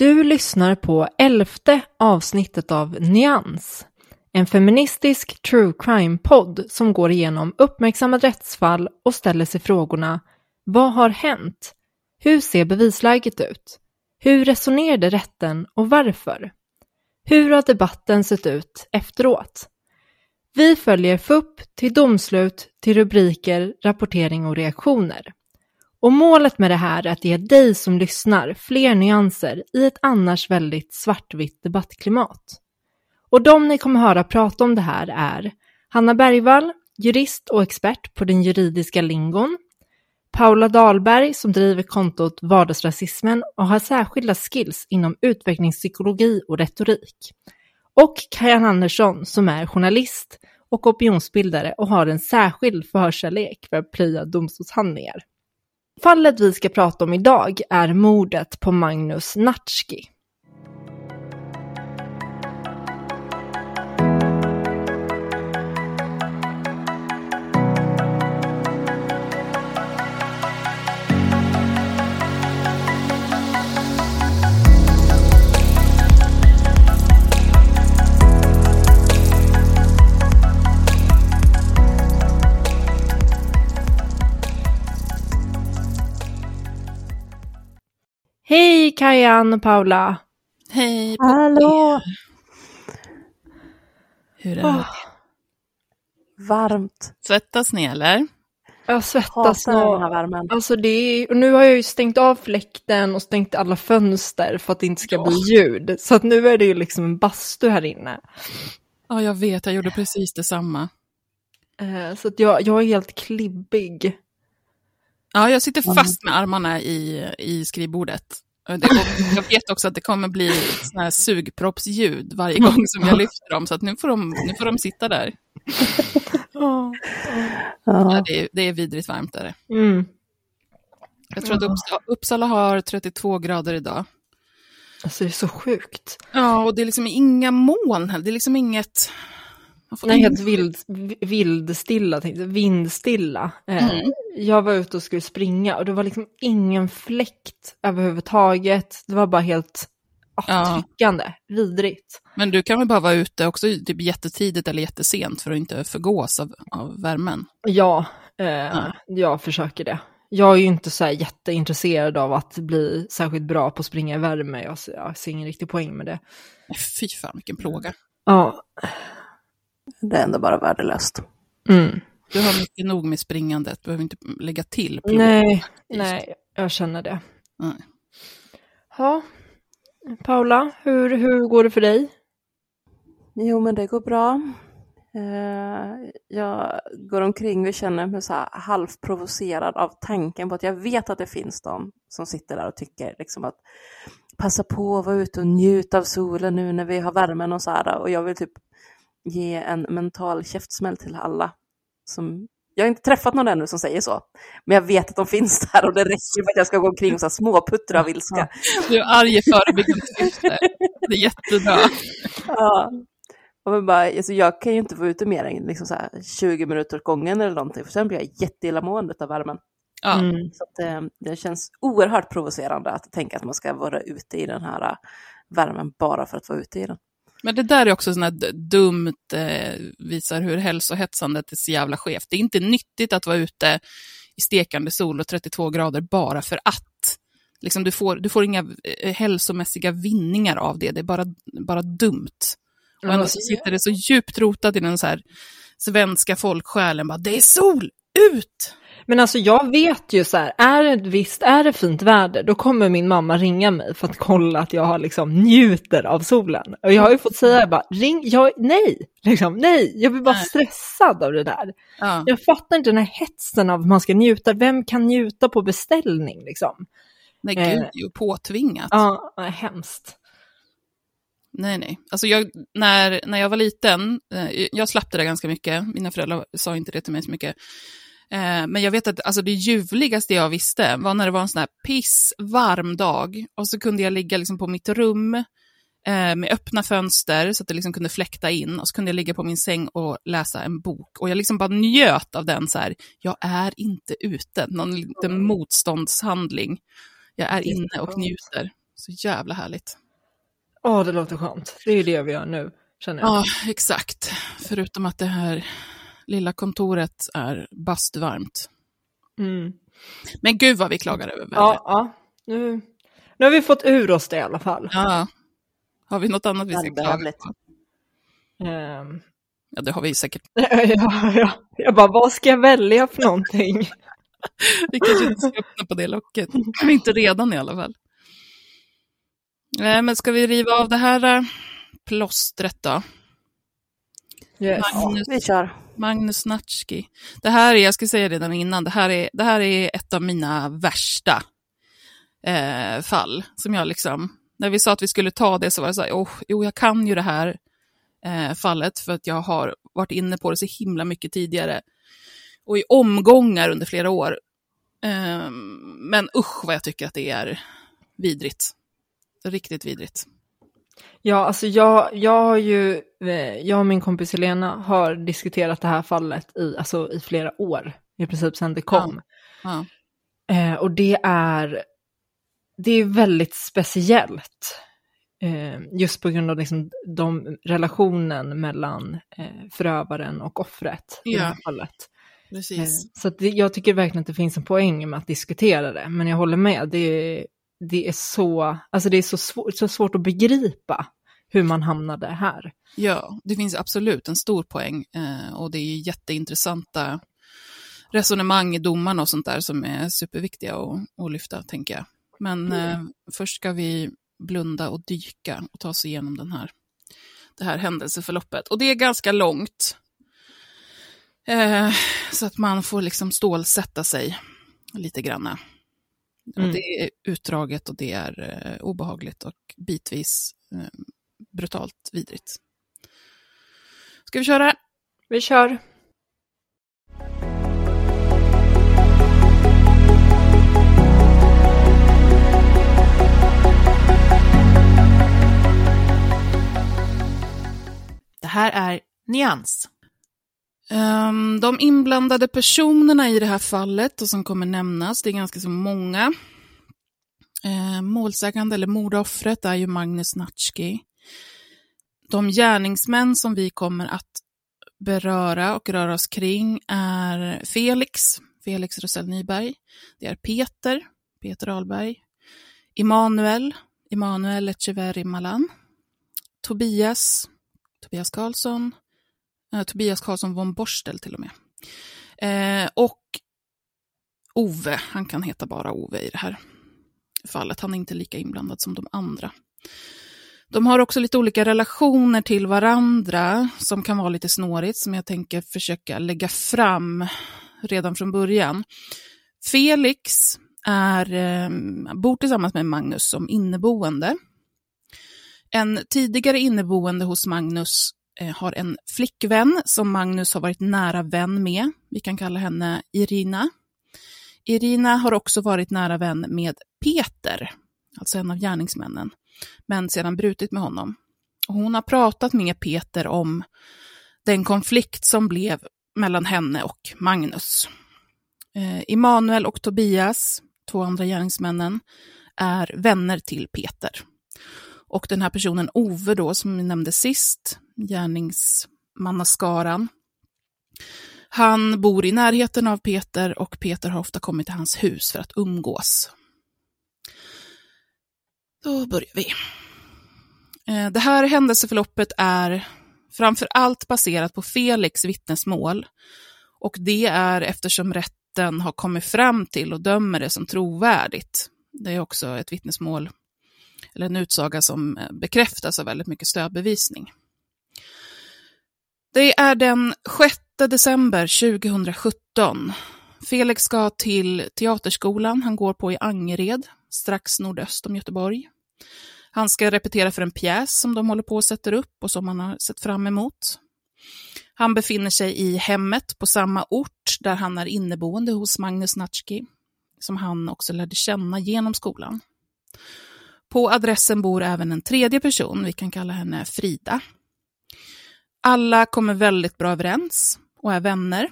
Du lyssnar på elfte avsnittet av Nyans. En feministisk true crime-podd som går igenom uppmärksammade rättsfall och ställer sig frågorna Vad har hänt? Hur ser bevisläget ut? Hur resonerade rätten och varför? Hur har debatten sett ut efteråt? Vi följer FUP till domslut, till rubriker, rapportering och reaktioner. Och målet med det här är att ge dig som lyssnar fler nyanser i ett annars väldigt svartvitt debattklimat. Och de ni kommer höra prata om det här är Hanna Bergvall, jurist och expert på den juridiska lingon, Paula Dahlberg som driver kontot Vardagsrasismen och har särskilda skills inom utvecklingspsykologi och retorik. Och Kajan Andersson som är journalist och opinionsbildare och har en särskild förkärlek för att plöja domstolshandlingar. Fallet vi ska prata om idag är mordet på Magnus Natski. Hej Kajan och Paula! Hej på Hallå! Hur är Åh, det? varmt. Svettas ni eller? Jag svettas värmen. Alltså det är, och nu har jag ju stängt av fläkten och stängt alla fönster för att det inte ska Ja. bli ljud. Så att nu är det ju liksom en bastu här inne. Ja, jag vet, jag gjorde precis detsamma. Eh, Så att jag, jag är helt klibbig. Ja, jag sitter fast med armarna i, i skrivbordet. Jag vet också att det kommer bli såna här sugproppsljud varje gång som jag lyfter dem, så att nu får de, nu får de sitta där. Ja, Ja. det, är, det är vidrigt varmt. Är det. Mm. Jag tror att Uppsala, Uppsala har 32 grader idag. Alltså det är så sjukt. Ja, och det är liksom inga moln heller. Det är liksom inget... Nej, helt vild, vildstilla, tänkte vindstilla. Eh, Mm. Jag var ute och skulle springa och det var liksom ingen fläkt överhuvudtaget. Det var bara helt ah, Ja. tryckande, vidrigt. Men du kan väl bara vara ute också typ jättetidigt eller jättesent för att inte förgås av, av värmen. Ja, eh, Ja. jag försöker det. Jag är ju inte så här jätteintresserad av att bli särskilt bra på att springa i värme. Jag ser, jag ser ingen riktig poäng med det. Fy fan vilken plåga. Ja, Det är ändå bara värdelöst. mm. Du har mycket nog med springandet, du behöver inte lägga till plåga. nej, nej, jag känner det. Nej. Ja, Paula, hur, hur går det för dig? Jo, men det går bra. Eh, jag går omkring och känner mig så här halvprovocerad av tanken på att jag vet att det finns de som sitter där och tycker liksom att passa på att vara ute och njuta av solen nu när vi har värmen och så här. Och jag vill typ ge en mental käftsmäll till alla som Jag har inte träffat någon ännu som säger så. Men jag vet att de finns där och det räcker för att jag ska gå omkring och så småputtra av ilska. Du är arg i förebyggande syfte. Det är jättebra. Ja. Och bara, alltså jag kan ju inte vara ute mer än liksom så här 20 minuter åt gången eller någonting, för sen blir jag jätteillamående av värmen. Ja. Mm. Så att, eh, det känns oerhört provocerande att tänka att man ska vara ute i den här eh, värmen bara för att vara ute i den. Men det där är också sånt här dumt, eh, visar hur hälsohetsandet är så jävla skevt. Det är inte nyttigt att vara ute i stekande sol och 32 grader bara för att. Liksom du, får, du får inga eh, hälsomässiga vinningar av det, det är bara, bara dumt. Och ändå så sitter det så djupt rotat i den så här svenska folksjälen, bara, det är sol, ut! Men alltså jag vet ju så här, är det, visst är det fint väder, då kommer min mamma ringa mig för att kolla att jag har liksom njuter av solen. Och jag har ju fått säga bara, ring, jag, nej, liksom, nej, jag blir bara Nej. stressad av det där. Ja. Jag fattar inte den här hetsen av att man ska njuta, vem kan njuta på beställning liksom? Nej, Eh. gud, är ju påtvingat. Ja, hemskt. Nej, nej. Alltså jag, när, när jag var liten, eh, jag slapp det där ganska mycket. Mina föräldrar sa inte det till mig så mycket. Eh, men jag vet att alltså, det ljuvligaste jag visste var när det var en sån här pissvarm dag och så kunde jag ligga liksom, på mitt rum eh, med öppna fönster så att det liksom kunde fläkta in och så kunde jag ligga på min säng och läsa en bok. Och jag liksom bara njöt av den så här, jag är inte ute, någon liten motståndshandling. Jag är inne och njuter. Så jävla härligt. Åh, det låter skönt. Det är ju det vi gör nu, känner jag. Ja, exakt. Förutom att det här lilla kontoret är bastvarmt. Mm. Men gud vad vi klagar över vädret. Ja, ja. Nu, nu har vi fått ur oss det i alla fall. Ja. Har vi något annat vi ska klaga på? Ehm, Ja, det har vi säkert. ja, ja. Jag bara, vad ska jag välja för någonting? Vi kanske inte ska öppna på det locket. inte redan i alla fall. Nej, men ska vi riva av det här äh, plåstret då? Yes. Magnus, Vi kör. Magnus Natschki. Det här är, jag ska säga redan innan, det här är, det här är ett av mina värsta eh, fall. Som jag liksom, när vi sa att vi skulle ta det så var det så här, oh, jo jag kan ju det här eh, fallet för att jag har varit inne på det så himla mycket tidigare. Och i omgångar under flera år. Eh, men usch vad jag tycker att det är vidrigt. Riktigt vidrigt. Ja, alltså jag, jag har ju, eh, jag och min kompis Helena har diskuterat det här fallet i, alltså i flera år, i princip sedan det kom. Ja. Eh, och det är, det är väldigt speciellt. Eh, just på grund av liksom de relationen mellan eh, förövaren och offret i det här Ja. fallet. Eh, Precis. så att det, jag tycker verkligen att det finns en poäng med att diskutera det, men jag håller med. Det, det är, så, alltså det är så, svår, så svårt att begripa hur man hamnade här. Ja, det finns absolut en stor poäng eh, och det är jätteintressanta resonemang i domarna och sånt där som är superviktiga att, att lyfta, tänker jag. Men eh, först ska vi blunda och dyka och ta oss igenom den här, det här händelseförloppet. Och det är ganska långt. Eh, så att man får liksom stålsätta sig lite grann. Mm. Det är utdraget och det är eh, obehagligt och bitvis eh, brutalt vidrigt. Ska vi köra? Vi kör. Det här är Nyans. Ehm, de inblandade personerna i det här fallet och som kommer nämnas, det är ganska så många. Uh, målsägande eller mordoffret är ju Magnus Natschki. De gärningsmän som vi kommer att beröra och röra oss kring är Felix, Felix Rosell Nyberg. Det är Peter, Peter Ahlberg. Emanuel, Emanuel Echeverri Malan. Tobias, Tobias Karlsson. Eh, Tobias Karlsson von Borstel till och med. Eh, och Ove, han kan heta bara Ove i det här fallet. Han är inte lika inblandad som de andra. De har också lite olika relationer till varandra som kan vara lite snårigt, som jag tänker försöka lägga fram redan från början. Felix är, eh, bor tillsammans med Magnus som inneboende. En tidigare inneboende hos Magnus Eh, har en flickvän som Magnus har varit nära vän med. Vi kan kalla henne Irina. Irina har också varit nära vän med Peter, alltså en av gärningsmännen, men sedan brutit med honom. Och hon har pratat med Peter om den konflikt som blev mellan henne och Magnus. Eh, Emanuel och Tobias, två andra gärningsmännen, är vänner till Peter. Och den här personen Ove då, som vi nämnde sist, gärningsmannaskaran, han bor i närheten av Peter och Peter har ofta kommit till hans hus för att umgås. Då börjar vi. Eh, det här händelseförloppet är framför allt baserat på Felix vittnesmål och det är eftersom rätten har kommit fram till och dömer det som trovärdigt. Det är också ett vittnesmål, eller en utsaga som eh, bekräftas av väldigt mycket stödbevisning. Det är den 6 december 2017. Felix ska till teaterskolan han går på i Angered, strax nordöst om Göteborg. Han ska repetera för en pjäs som de håller på att sätta upp och som han har sett fram emot. Han befinner sig i hemmet på samma ort där han är inneboende hos Magnus Natschki, som han också lärde känna genom skolan. På adressen bor även en tredje person, vi kan kalla henne Frida. Alla kommer väldigt bra överens och är vänner.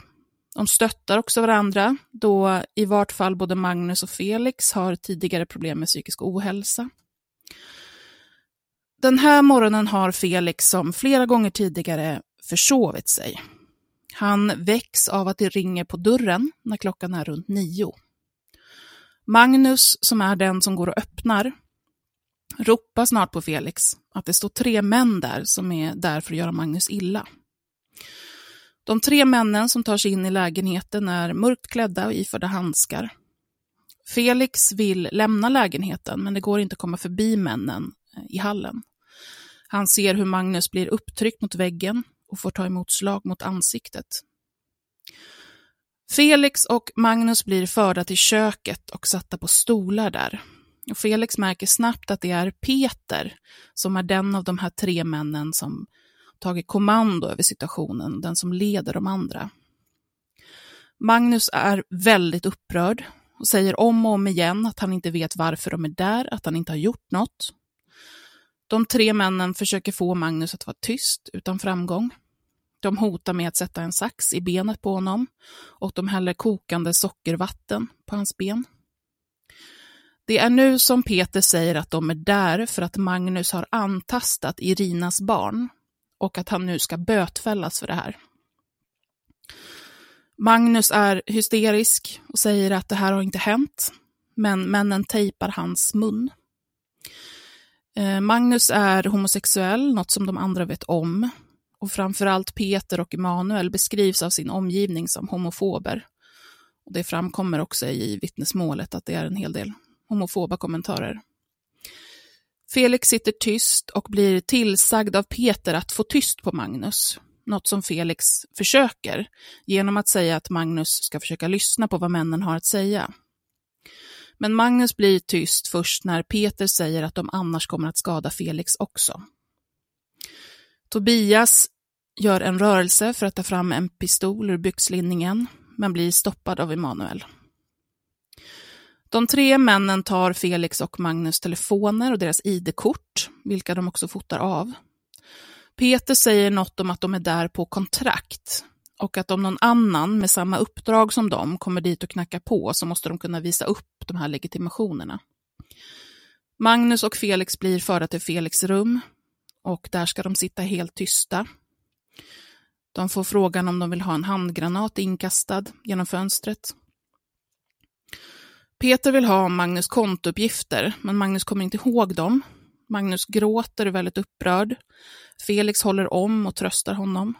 De stöttar också varandra, då i vart fall både Magnus och Felix har tidigare problem med psykisk ohälsa. Den här morgonen har Felix som flera gånger tidigare försovit sig. Han väcks av att det ringer på dörren när klockan är runt nio. Magnus, som är den som går och öppnar, ropar snart på Felix att det står tre män där som är där för att göra Magnus illa. De tre männen som tar sig in i lägenheten är mörkt klädda och iförda handskar. Felix vill lämna lägenheten, men det går inte att komma förbi männen eh, i hallen. Han ser hur Magnus blir upptryckt mot väggen och får ta emot slag mot ansiktet. Felix och Magnus blir förda till köket och satta på stolar där. Och Felix märker snabbt att det är Peter som är den av de här tre männen som tagit kommando över situationen, den som leder de andra. Magnus är väldigt upprörd och säger om och om igen att han inte vet varför de är där, att han inte har gjort något. De tre männen försöker få Magnus att vara tyst utan framgång. De hotar med att sätta en sax i benet på honom och de häller kokande sockervatten på hans ben. Det är nu som Peter säger att de är där för att Magnus har antastat Irinas barn och att han nu ska bötfällas för det här. Magnus är hysterisk och säger att det här har inte hänt, men männen tejpar hans mun. Eh, Magnus är homosexuell, något som de andra vet om. Och framförallt Peter och Emanuel beskrivs av sin omgivning som homofober. Och det framkommer också i vittnesmålet att det är en hel del homofoba kommentarer. Felix sitter tyst och blir tillsagd av Peter att få tyst på Magnus, något som Felix försöker genom att säga att Magnus ska försöka lyssna på vad männen har att säga. Men Magnus blir tyst först när Peter säger att de annars kommer att skada Felix också. Tobias gör en rörelse för att ta fram en pistol ur byxlinningen, men blir stoppad av Emanuel. De tre männen tar Felix och Magnus telefoner och deras ID-kort, vilka de också fotar av. Peter säger något om att de är där på kontrakt och att om någon annan med samma uppdrag som dem kommer dit och knackar på så måste de kunna visa upp de här legitimationerna. Magnus och Felix blir förda till Felix rum och där ska de sitta helt tysta. De får frågan om de vill ha en handgranat inkastad genom fönstret. Peter vill ha Magnus kontouppgifter, men Magnus kommer inte ihåg dem. Magnus gråter och är väldigt upprörd. Felix håller om och tröstar honom.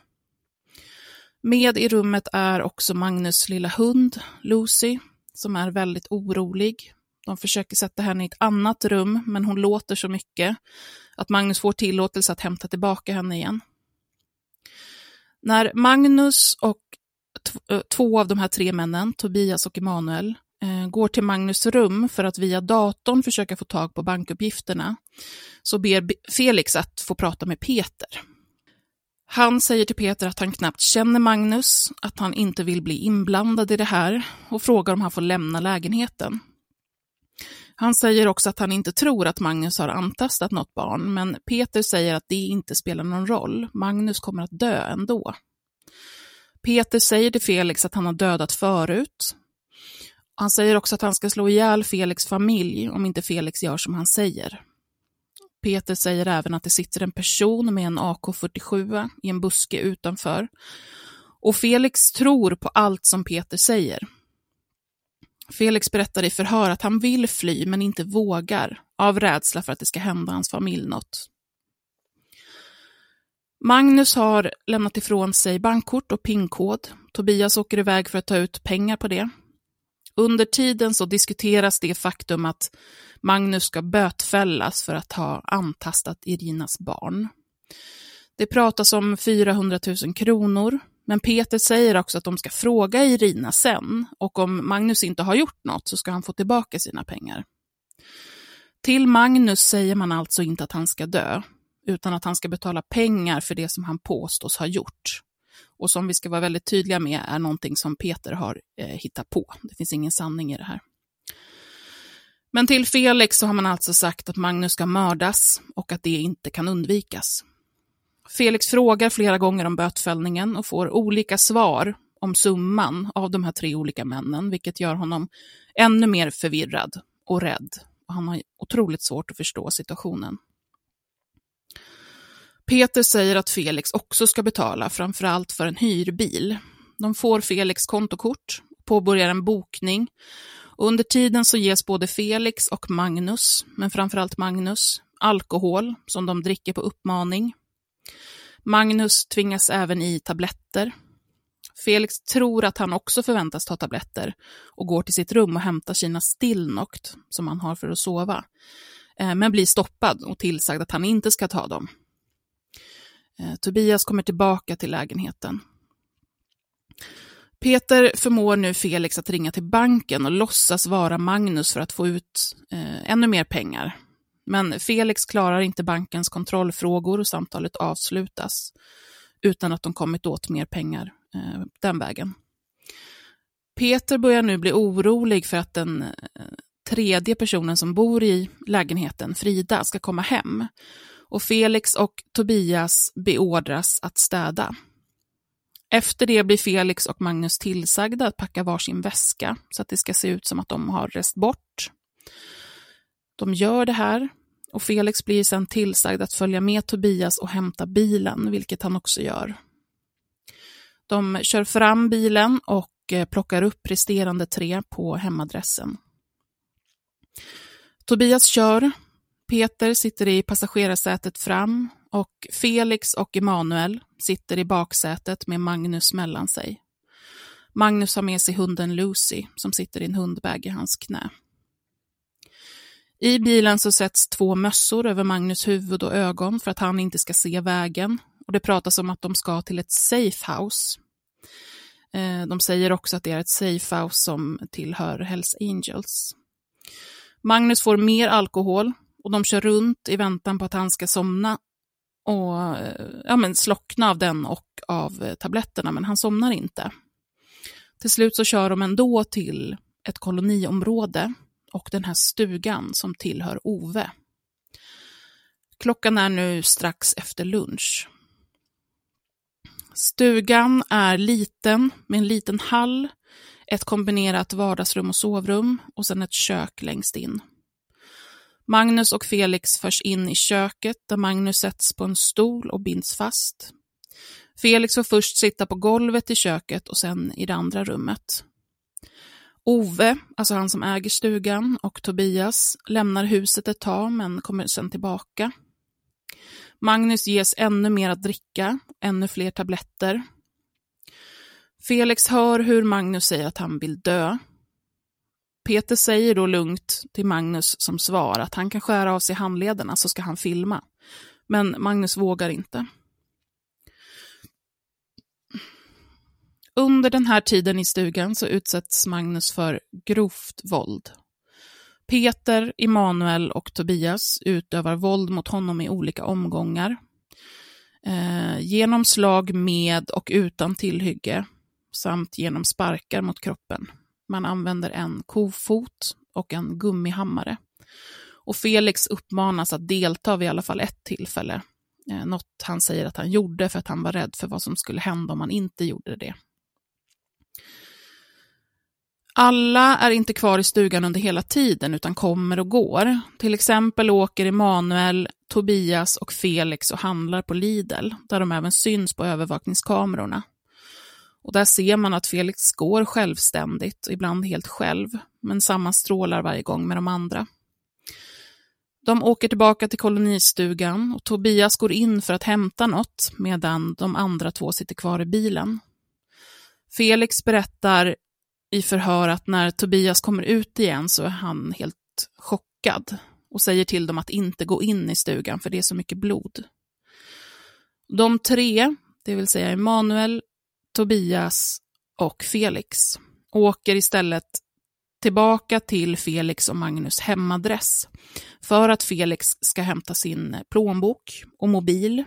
Med i rummet är också Magnus lilla hund, Lucy, som är väldigt orolig. De försöker sätta henne i ett annat rum, men hon låter så mycket att Magnus får tillåtelse att hämta tillbaka henne igen. När Magnus och eh, två av de här tre männen, Tobias och Emanuel, Eh, går till Magnus rum för att via datorn försöka få tag på bankuppgifterna, så ber Felix att få prata med Peter. Han säger till Peter att han knappt känner Magnus, att han inte vill bli inblandad i det här och frågar om han får lämna lägenheten. Han säger också att han inte tror att Magnus har antastat något barn, men Peter säger att det inte spelar någon roll. Magnus kommer att dö ändå. Peter säger till Felix att han har dödat förut. Han säger också att han ska slå ihjäl Felix familj om inte Felix gör som han säger. Peter säger även att det sitter en person med en AK47 i en buske utanför. Och Felix tror på allt som Peter säger. Felix berättar i förhör att han vill fly men inte vågar av rädsla för att det ska hända hans familj något. Magnus har lämnat ifrån sig bankkort och pinkod. Tobias åker iväg för att ta ut pengar på det. Under tiden så diskuteras det faktum att Magnus ska bötfällas för att ha antastat Irinas barn. Det pratas om 400 000 kronor, men Peter säger också att de ska fråga Irina sen och om Magnus inte har gjort något så ska han få tillbaka sina pengar. Till Magnus säger man alltså inte att han ska dö, utan att han ska betala pengar för det som han påstås ha gjort. Och som vi ska vara väldigt tydliga med är någonting som Peter har eh, hittat på. Det finns ingen sanning i det här. Men till Felix så har man alltså sagt att Magnus ska mördas och att det inte kan undvikas. Felix frågar flera gånger om bötfällningen och får olika svar om summan av de här tre olika männen, vilket gör honom ännu mer förvirrad och rädd. Och han har otroligt svårt att förstå situationen. Peter säger att Felix också ska betala, framförallt för en hyrbil. De får Felix kontokort, påbörjar en bokning och under tiden så ges både Felix och Magnus, men framförallt Magnus, alkohol som de dricker på uppmaning. Magnus tvingas även i tabletter. Felix tror att han också förväntas ta tabletter och går till sitt rum och hämtar sina Stilnoct som han har för att sova, eh, men blir stoppad och tillsagd att han inte ska ta dem. Eh, Tobias kommer tillbaka till lägenheten. Peter förmår nu Felix att ringa till banken och låtsas vara Magnus för att få ut eh, ännu mer pengar. Men Felix klarar inte bankens kontrollfrågor och samtalet avslutas utan att de kommit åt mer pengar eh, den vägen. Peter börjar nu bli orolig för att den eh, tredje personen som bor i lägenheten, Frida, ska komma hem. Och Felix och Tobias beordras att städa. Efter det blir Felix och Magnus tillsagda att packa varsin väska så att det ska se ut som att de har rest bort. De gör det här och Felix blir sedan tillsagd att följa med Tobias och hämta bilen, vilket han också gör. De kör fram bilen och eh, plockar upp resterande tre på hemadressen. Tobias kör, Peter sitter i passagerarsätet fram och Felix och Emanuel sitter i baksätet med Magnus mellan sig. Magnus har med sig hunden Lucy som sitter i en hundbag i hans knä. I bilen så sätts två mössor över Magnus huvud och ögon för att han inte ska se vägen och det pratas om att de ska till ett safehouse. Eh, de säger också att det är ett safehouse som tillhör Hells Angels. Magnus får mer alkohol och de kör runt i väntan på att han ska somna och ja, men slockna av den och av tabletterna, men han somnar inte. Till slut så kör de ändå till ett koloniområde och den här stugan som tillhör Ove. Klockan är nu strax efter lunch. Stugan är liten med en liten hall, ett kombinerat vardagsrum och sovrum och sen ett kök längst in. Magnus och Felix förs in i köket där Magnus sätts på en stol och binds fast. Felix får först sitta på golvet i köket och sen i det andra rummet. Ove, alltså han som äger stugan, och Tobias lämnar huset ett tag men kommer sen tillbaka. Magnus ges ännu mer att dricka, ännu fler tabletter. Felix hör hur Magnus säger att han vill dö Peter säger då lugnt till Magnus som svar att han kan skära av sig handlederna så ska han filma. Men Magnus vågar inte. Under den här tiden i stugan så utsätts Magnus för grovt våld. Peter, Emanuel och Tobias utövar våld mot honom i olika omgångar. eh, genom slag med och utan tillhygge samt genom sparkar mot kroppen. Man använder en kofot och en gummihammare. Och Felix uppmanas att delta vid i alla fall ett tillfälle. Eh, något han säger att han gjorde för att han var rädd för vad som skulle hända om han inte gjorde det. Alla är inte kvar i stugan under hela tiden utan kommer och går. Till exempel åker Emanuel, Tobias och Felix och handlar på Lidl, där de även syns på övervakningskamerorna. Och där ser man att Felix går självständigt, ibland helt själv, men sammanstrålar varje gång med de andra. De åker tillbaka till kolonistugan och Tobias går in för att hämta något medan de andra två sitter kvar i bilen. Felix berättar i förhör att när Tobias kommer ut igen så är han helt chockad och säger till dem att inte gå in i stugan för det är så mycket blod. De tre, det vill säga Emanuel, Tobias och Felix, åker istället tillbaka till Felix och Magnus hemadress för att Felix ska hämta sin plånbok och mobil.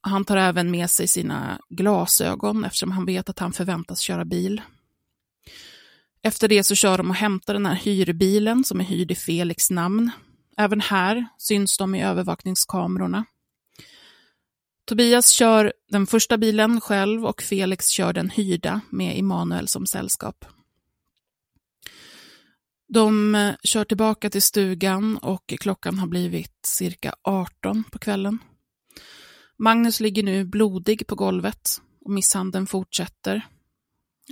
Han tar även med sig sina glasögon eftersom han vet att han förväntas köra bil. Efter det så kör de och hämtar den här hyrbilen som är hyrd i Felix namn. Även här syns de i övervakningskamerorna. Tobias kör den första bilen själv och Felix kör den hyrda med Emanuel som sällskap. De eh, kör tillbaka till stugan och klockan har blivit cirka 18 på kvällen. Magnus ligger nu blodig på golvet och misshandeln fortsätter.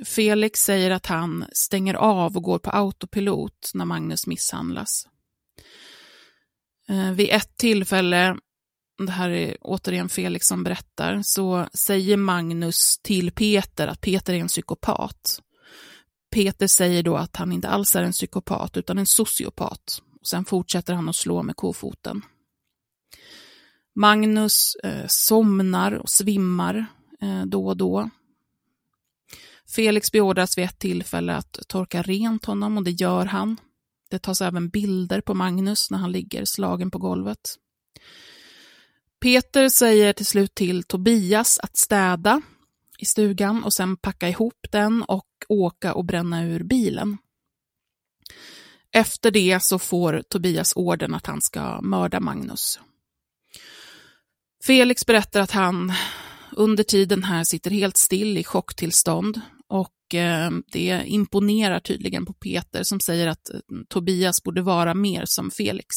Felix säger att han stänger av och går på autopilot när Magnus misshandlas. Eh, vid ett tillfälle, det här är återigen Felix som berättar, så säger Magnus till Peter att Peter är en psykopat. Peter säger då att han inte alls är en psykopat utan en sociopat. Och sen fortsätter han att slå med kofoten. Magnus eh, somnar och svimmar eh, då och då. Felix beordras vid ett tillfälle att torka rent honom och det gör han. Det tas även bilder på Magnus när han ligger slagen på golvet. Peter säger till slut till Tobias att städa i stugan och sen packa ihop den och åka och bränna ur bilen. Efter det så får Tobias orden att han ska mörda Magnus. Felix berättar att han under tiden här sitter helt still i chocktillstånd och eh, det imponerar tydligen på Peter som säger att eh, Tobias borde vara mer som Felix.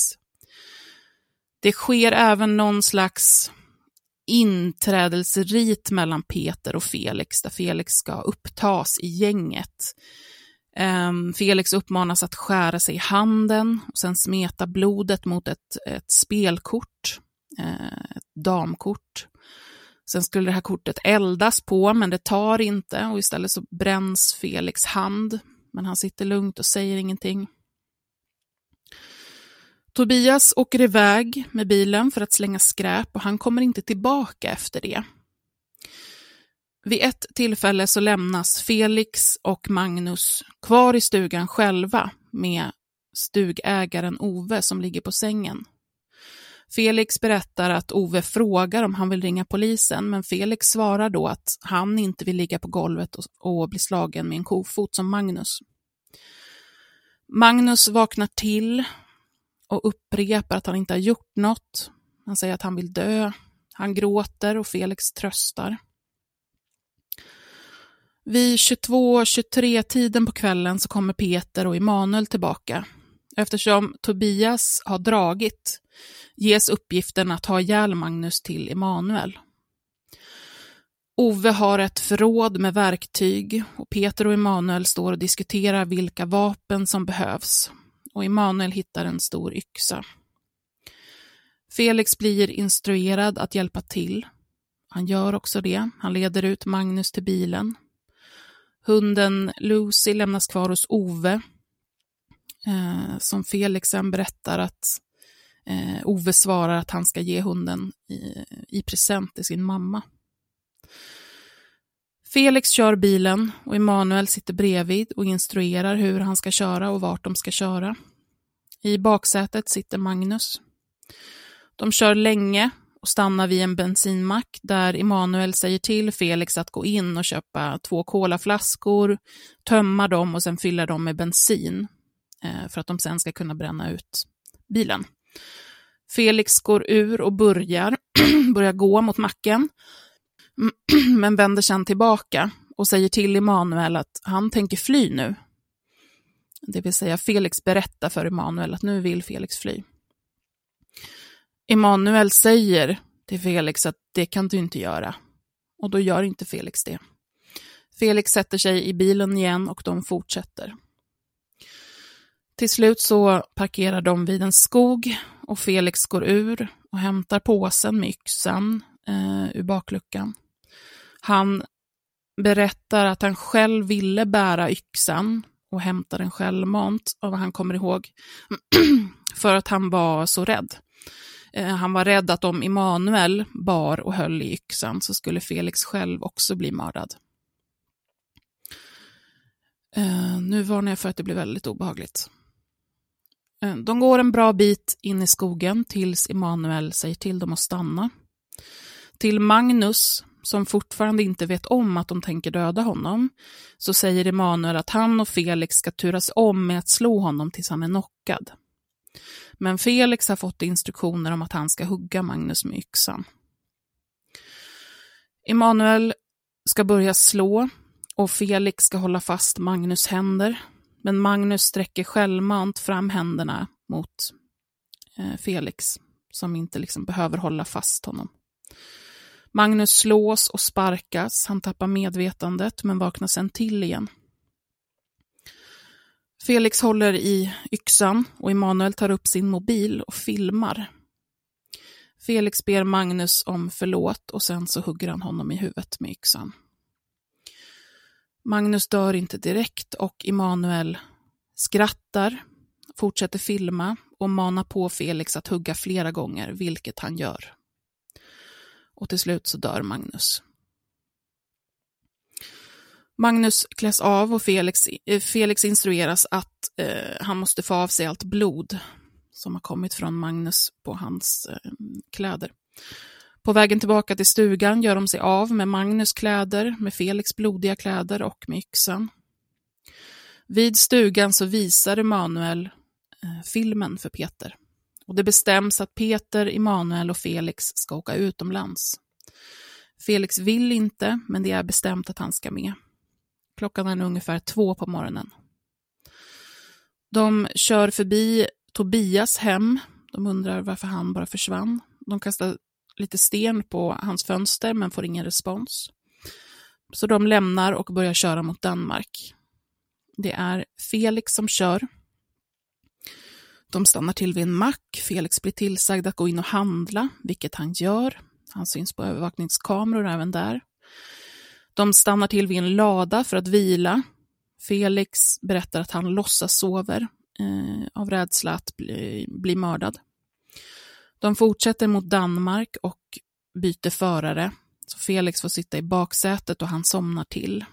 Det sker även någon slags inträdelserit mellan Peter och Felix, där Felix ska upptas i gänget. Um, Felix uppmanas att skära sig i handen och sen smeta blodet mot ett, ett spelkort, eh, ett damkort. Sen skulle det här kortet eldas på, men det tar inte och istället så bränns Felix hand. Men han sitter lugnt och säger ingenting. Tobias åker iväg med bilen för att slänga skräp och han kommer inte tillbaka efter det. Vid ett tillfälle så lämnas Felix och Magnus kvar i stugan själva med stugägaren Ove som ligger på sängen. Felix berättar att Ove frågar om han vill ringa polisen, men Felix svarar då att han inte vill ligga på golvet och, och bli slagen med en kofot som Magnus. Magnus vaknar till och upprepar att han inte har gjort något. Han säger att han vill dö. Han gråter och Felix tröstar. Vid 22-23 tiden på kvällen så kommer Peter och Emanuel tillbaka. Eftersom Tobias har dragit ges uppgiften att ha ihjäl Magnus till Emanuel. Ove har ett förråd med verktyg och Peter och Emanuel står och diskuterar vilka vapen som behövs och Emanuel hittar en stor yxa. Felix blir instruerad att hjälpa till. Han gör också det. Han leder ut Magnus till bilen. Hunden Lucy lämnas kvar hos Ove, eh, som Felix sen berättar att eh, Ove svarar att han ska ge hunden i, i present till sin mamma. Felix kör bilen och Emanuel sitter bredvid och instruerar hur han ska köra och vart de ska köra. I baksätet sitter Magnus. De kör länge och stannar vid en bensinmack där Emanuel säger till Felix att gå in och köpa två kolaflaskor, tömma dem och sen fylla dem med bensin eh, för att de sen ska kunna bränna ut bilen. Felix går ur och börjar, börjar gå mot macken, men vänder sen tillbaka och säger till Emanuel att han tänker fly nu. Det vill säga Felix berättar för Emanuel att nu vill Felix fly. Emanuel säger till Felix att det kan du inte göra. Och då gör inte Felix det. Felix sätter sig i bilen igen och de fortsätter. Till slut så parkerar de vid en skog och Felix går ur och hämtar påsen med yxan eh, ur bakluckan. Han berättar att han själv ville bära yxan och hämta den självmant, av vad han kommer ihåg, för att han var så rädd. Eh, han var rädd att om Immanuel bar och höll i yxan så skulle Felix själv också bli mördad. Eh, nu varnar jag för att det blir väldigt obehagligt. Eh, de går en bra bit in i skogen tills Emanuel säger till dem att stanna. Till Magnus, som fortfarande inte vet om att de tänker döda honom, så säger Emanuel att han och Felix ska turas om med att slå honom tills han är knockad. Men Felix har fått instruktioner om att han ska hugga Magnus med yxan. Emanuel ska börja slå och Felix ska hålla fast Magnus händer. Men Magnus sträcker självmant fram händerna mot eh, Felix, som inte liksom behöver hålla fast honom. Magnus slås och sparkas, han tappar medvetandet men vaknar sen till igen. Felix håller i yxan och Emanuel tar upp sin mobil och filmar. Felix ber Magnus om förlåt och sen så hugger han honom i huvudet med yxan. Magnus dör inte direkt och Emanuel skrattar, fortsätter filma och manar på Felix att hugga flera gånger, vilket han gör. Och till slut så dör Magnus. Magnus kläs av och Felix, eh, Felix instrueras att eh, han måste få av sig allt blod som har kommit från Magnus på hans eh, kläder. På vägen tillbaka till stugan gör de sig av med Magnus kläder, med Felix blodiga kläder och med yxan. Vid stugan så visar Emanuel eh, filmen för Peter. Och det bestäms att Peter, Immanuel och Felix ska åka utomlands. Felix vill inte, men det är bestämt att han ska med. Klockan är ungefär två på morgonen. De kör förbi Tobias hem. De undrar varför han bara försvann. De kastar lite sten på hans fönster men får ingen respons. Så de lämnar och börjar köra mot Danmark. Det är Felix som kör. De stannar till vid en mack. Felix blir tillsagd att gå in och handla, vilket han gör. Han syns på övervakningskameror även där. De stannar till vid en lada för att vila. Felix berättar att han låtsas sover eh, av rädsla att bli, bli mördad. De fortsätter mot Danmark och byter förare. Så Felix får sitta i baksätet och han somnar till.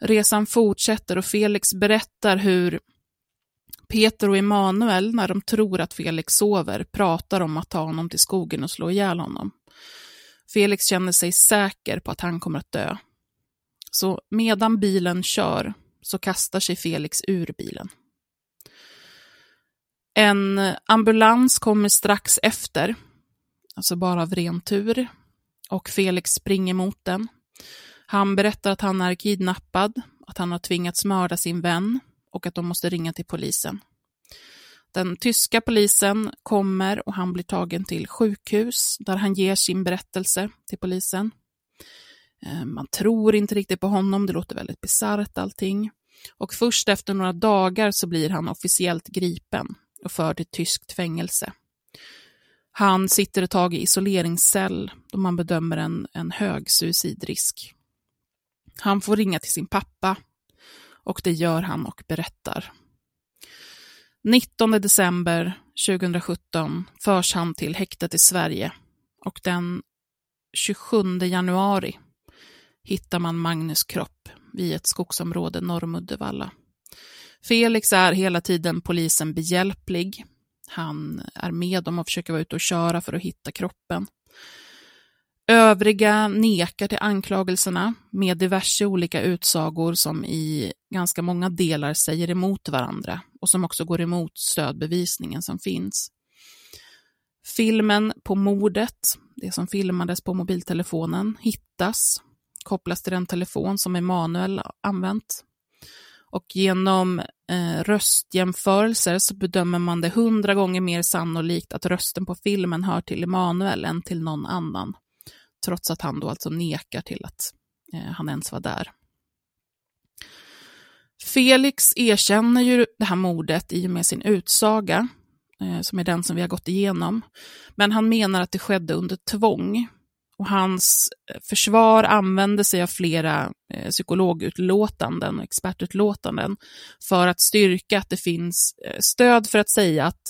Resan fortsätter och Felix berättar hur Peter och Emanuel, när de tror att Felix sover, pratar om att ta honom till skogen och slå ihjäl honom. Felix känner sig säker på att han kommer att dö. Så medan bilen kör så kastar sig Felix ur bilen. En ambulans kommer strax efter, alltså bara av ren tur, och Felix springer mot den. Han berättar att han är kidnappad, att han har tvingats mörda sin vän och att de måste ringa till polisen. Den tyska polisen kommer och han blir tagen till sjukhus där han ger sin berättelse till polisen. Eh, man tror inte riktigt på honom, det låter väldigt bisarrt allting. Och först efter några dagar så blir han officiellt gripen och förd till tyskt fängelse. Han sitter ett tag i isoleringscell då man bedömer en, en hög suicidrisk. Han får ringa till sin pappa och det gör han och berättar. 19 december 2017 förs han till häktet i Sverige och den 27 januari hittar man Magnus kropp vid ett skogsområde norr om Uddevalla. Felix är hela tiden polisen behjälplig. Han är med dem och försöker vara ute och köra för att hitta kroppen. Övriga nekar till anklagelserna med diverse olika utsagor som i ganska många delar säger emot varandra och som också går emot stödbevisningen som finns. Filmen på mordet, det som filmades på mobiltelefonen, hittas, kopplas till den telefon som Emanuel använt. Och genom eh, röstjämförelser så bedömer man det hundra gånger mer sannolikt att rösten på filmen hör till Emanuel än till någon annan trots att han då alltså nekar till att eh, han ens var där. Felix erkänner ju det här mordet i och med sin utsaga, eh, som är den som vi har gått igenom. Men han menar att det skedde under tvång. Och hans eh, försvar använder sig av flera eh, psykologutlåtanden och expertutlåtanden för att styrka att det finns eh, stöd för att säga att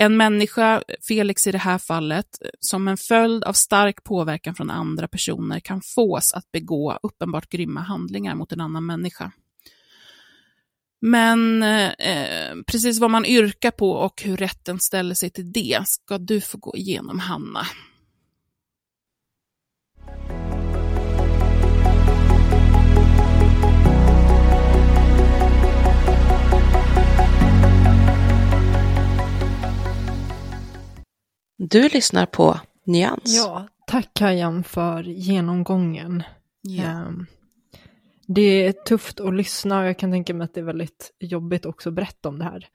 en människa, Felix i det här fallet, som en följd av stark påverkan från andra personer kan fås att begå uppenbart grymma handlingar mot en annan människa. Men eh, precis vad man yrkar på och hur rätten ställer sig till det ska du få gå igenom, Hanna. Du lyssnar på Nyans. Ja, tack Kajan för genomgången. Ja. Um, det är tufft att lyssna och jag kan tänka mig att det är väldigt jobbigt också att berätta om det här.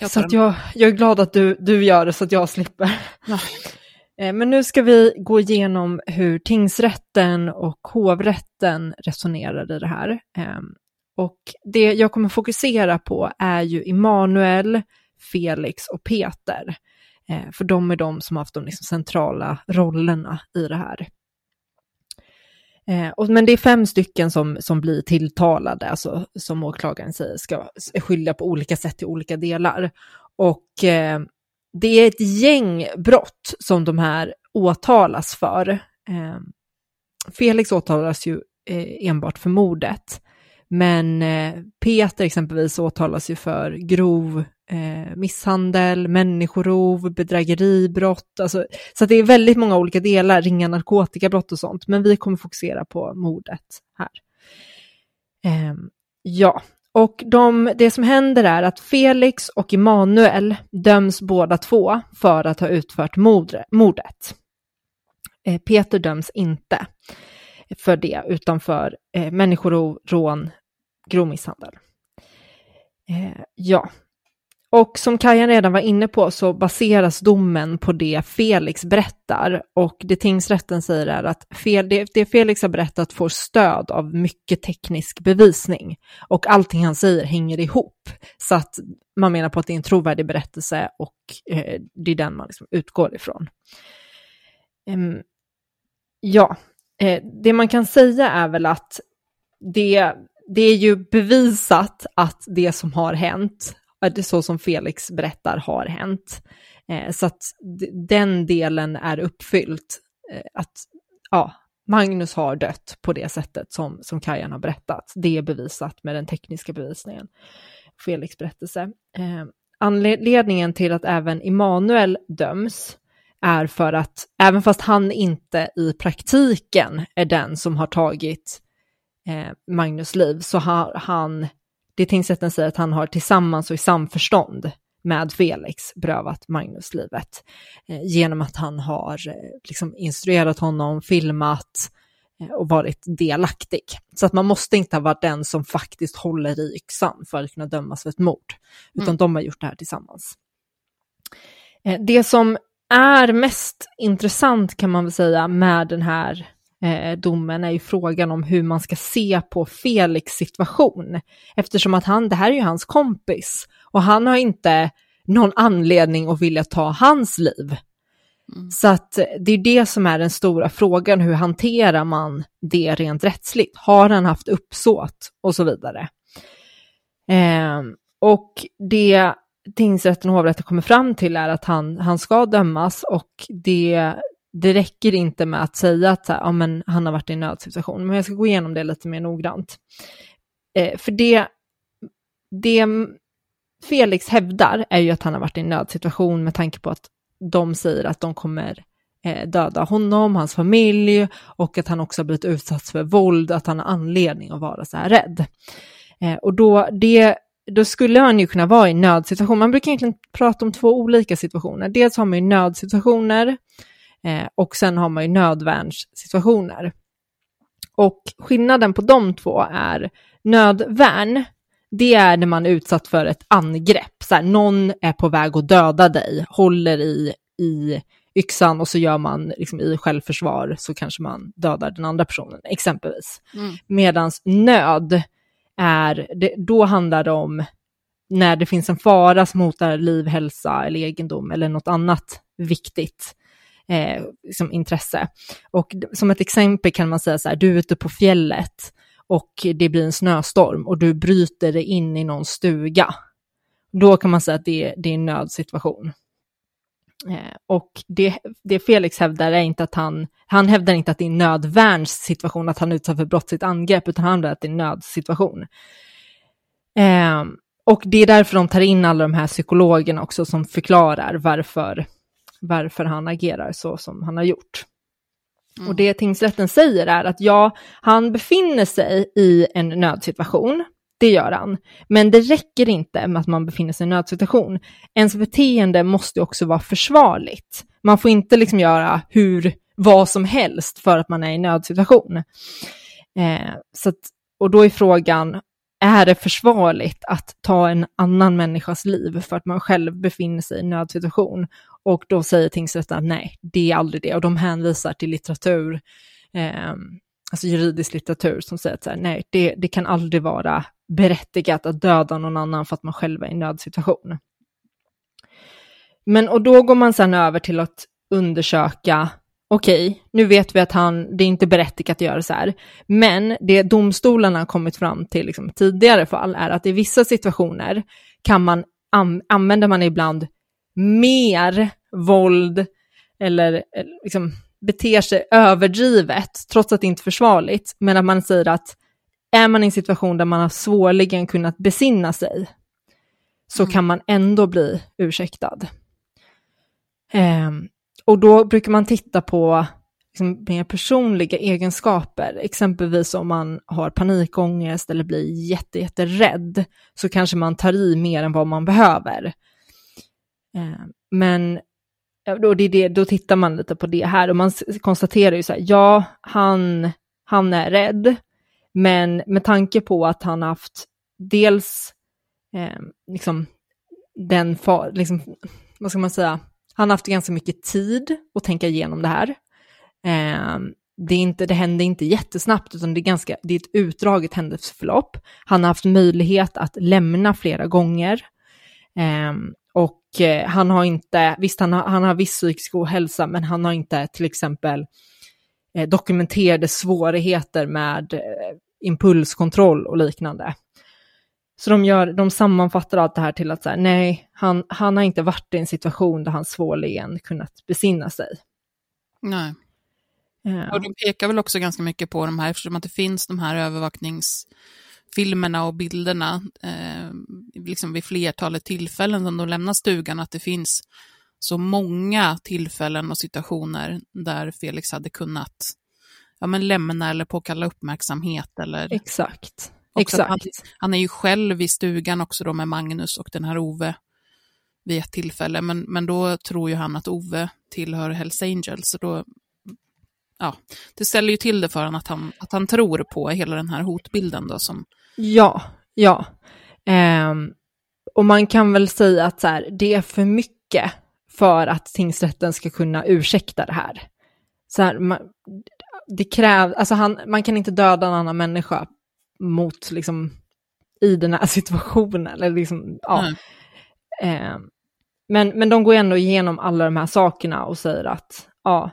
Jag Så att jag, jag är glad att du, du gör det så att jag slipper. Ja. Eh, Men nu ska vi gå igenom hur tingsrätten och hovrätten resonerar i det här. Ehm, Och det jag kommer fokusera på är ju Emanuel, Felix och Peter. Eh, För de är de som har haft de liksom centrala rollerna i det här. Eh, och, men det är fem stycken som, som blir tilltalade, alltså som åklagaren säger ska skylla på olika sätt i olika delar. Och eh, det är ett gäng brott som de här åtalas för. Eh, Felix åtalas ju eh, enbart för mordet. Men eh, Peter exempelvis åtalas ju för grov eh, misshandel, människorov, bedrägeribrott. Alltså, så att det är väldigt många olika delar, ringa narkotikabrott och sånt. Men vi kommer fokusera på mordet här. Eh, ja, och de, det som händer är att Felix och Emanuel döms båda två för att ha utfört mordet. Eh, Peter döms inte för det, utan för eh, människorov, rån, grov misshandel. Eh, ja, och som Kajan redan var inne på så baseras domen på det Felix berättar och det tingsrätten säger är att fel, det, det Felix har berättat får stöd av mycket teknisk bevisning och allting han säger hänger ihop. Så att man menar på att det är en trovärdig berättelse och eh, det är den man liksom utgår ifrån. Ehm, ja, eh, det man kan säga är väl att det, det är ju bevisat att det som har hänt, att det så som Felix berättar har hänt. Eh, så att den delen är uppfyllt. Eh, att ja, Magnus har dött på det sättet som, som Kajan har berättat. Det är bevisat med den tekniska bevisningen. Felix berättelse. Eh, anledningen till att även Immanuel döms är för att även fast han inte i praktiken är den som har tagit eh, Magnus liv så har han, det tingsrätten säger att han har tillsammans och i samförstånd med Felix berövat Magnus livet eh, genom att han har eh, liksom instruerat honom, filmat eh, och varit delaktig. Så att man måste inte ha varit den som faktiskt håller i yxan för att kunna dömas för ett mord, utan Mm. de har gjort det här tillsammans. Eh, Det som är mest intressant kan man väl säga med den här eh, domen är ju frågan om hur man ska se på Felix situation. Eftersom att han, det här är ju hans kompis och han har inte någon anledning att vilja ta hans liv. Så att eh, det är det som är den stora frågan, hur hanterar man det rent rättsligt? Har han haft uppsåt och så vidare? Eh, och det tingsrätten och hovrätten kommer fram till är att han, han ska dömas och det, det räcker inte med att säga att så här, ja, men han har varit i en nödsituation. Men jag ska gå igenom det lite mer noggrant. Eh, för det, det Felix hävdar är ju att han har varit i en nödsituation med tanke på att de säger att de kommer eh, döda honom, hans familj och att han också har blivit utsatt för våld, att han har anledning att vara så här rädd. Eh, och då, det, då skulle han ju kunna vara i nödsituation. Man brukar egentligen prata om två olika situationer. Dels har man ju nödsituationer eh, och sen har man ju nödvärnssituationer. Och skillnaden på de två är nödvärn, det är när man är utsatt för ett angrepp. Så här, någon är på väg att döda dig, håller i, i yxan och så gör man liksom, i självförsvar så kanske man dödar den andra personen, exempelvis. Mm. Medan nöd är, det, då handlar det om när det finns en fara som hotar liv, hälsa eller egendom eller något annat viktigt eh, som intresse. Och som ett exempel kan man säga så här, du är ute på fjället och det blir en snöstorm och du bryter dig in i någon stuga. Då kan man säga att det, det är en nödsituation. Eh, och det, det Felix hävdar är inte att han, han hävdar inte att det är en nödvärnssituation, att han utsatt för brottsligt angrepp, utan han hävdar att det är en nödsituation. Eh, och det är därför de tar in alla de här psykologerna också som förklarar varför, varför han agerar så som han har gjort. Mm. Och det tingsrätten säger är att ja, han befinner sig i en nödsituation, det gör han. Men det räcker inte med att man befinner sig i en nödsituation. Ens beteende måste också vara försvarligt. Man får inte liksom göra hur, vad som helst för att man är i en nödsituation. Eh, så att, och då är frågan, är det försvarligt att ta en annan människas liv för att man själv befinner sig i en nödsituation? Och då säger tingsrätten att nej, det är aldrig det. Och de hänvisar till litteratur, eh, alltså juridisk litteratur som säger att så här, nej, det, det kan aldrig vara berättigat att döda någon annan för att man själv är i en nödsituation. Men och då går man sedan över till att undersöka, okej, okay, nu vet vi att han, det är inte berättigat att göra så här, men det domstolarna har kommit fram till liksom, tidigare fall är att i vissa situationer kan man, an, använder man ibland mer våld eller eh, liksom, beter sig överdrivet, trots att det inte är försvarligt, men att man säger att är man i en situation där man har svårligen kunnat besinna sig, så mm. kan man ändå bli ursäktad. Eh, och då brukar man titta på liksom, mer personliga egenskaper, exempelvis om man har panikångest eller blir jätte, jätterädd, så kanske man tar i mer än vad man behöver. Eh, men då, det det, då tittar man lite på det här och man konstaterar ju så här, ja, han, han är rädd, men med tanke på att han haft dels eh, liksom den, far, liksom, vad ska man säga, han har haft ganska mycket tid att tänka igenom det här. Eh, det, är inte, det händer inte jättesnabbt, utan det är, ganska, det är ett utdraget händelseförlopp. Han har haft möjlighet att lämna flera gånger. Eh, han har inte, visst han har, han har viss psykisk ohälsa, men han har inte till exempel eh, dokumenterade svårigheter med eh, impulskontroll och liknande. Så de, gör, de sammanfattar allt det här till att så här, nej, han, han har inte varit i en situation där han svårligen kunnat besinna sig. Nej. Ja. Och de pekar väl också ganska mycket på de här, eftersom att det finns de här övervakningsfilmerna och bilderna eh, liksom vid flertalet tillfällen som de lämnar stugan, att det finns så många tillfällen och situationer där Felix hade kunnat ja, men lämna eller påkalla uppmärksamhet. Eller Exakt. Exakt. Han, han, är ju själv i stugan också då med Magnus och den här Ove vid ett tillfälle, men, men då tror ju han att Ove tillhör Hells Angels, så då ja, det ställer ju till det för honom att han, att han tror på hela den här hotbilden då som... Ja, ja. Um, och man kan väl säga att så här, det är för mycket för att tingsrätten ska kunna ursäkta det här. Så här, man, det krävs, alltså han, man kan inte döda en annan människa mot, liksom, i den här situationen. Eller liksom, ja. Eh, men, men de går ändå igenom alla de här sakerna och säger att ja,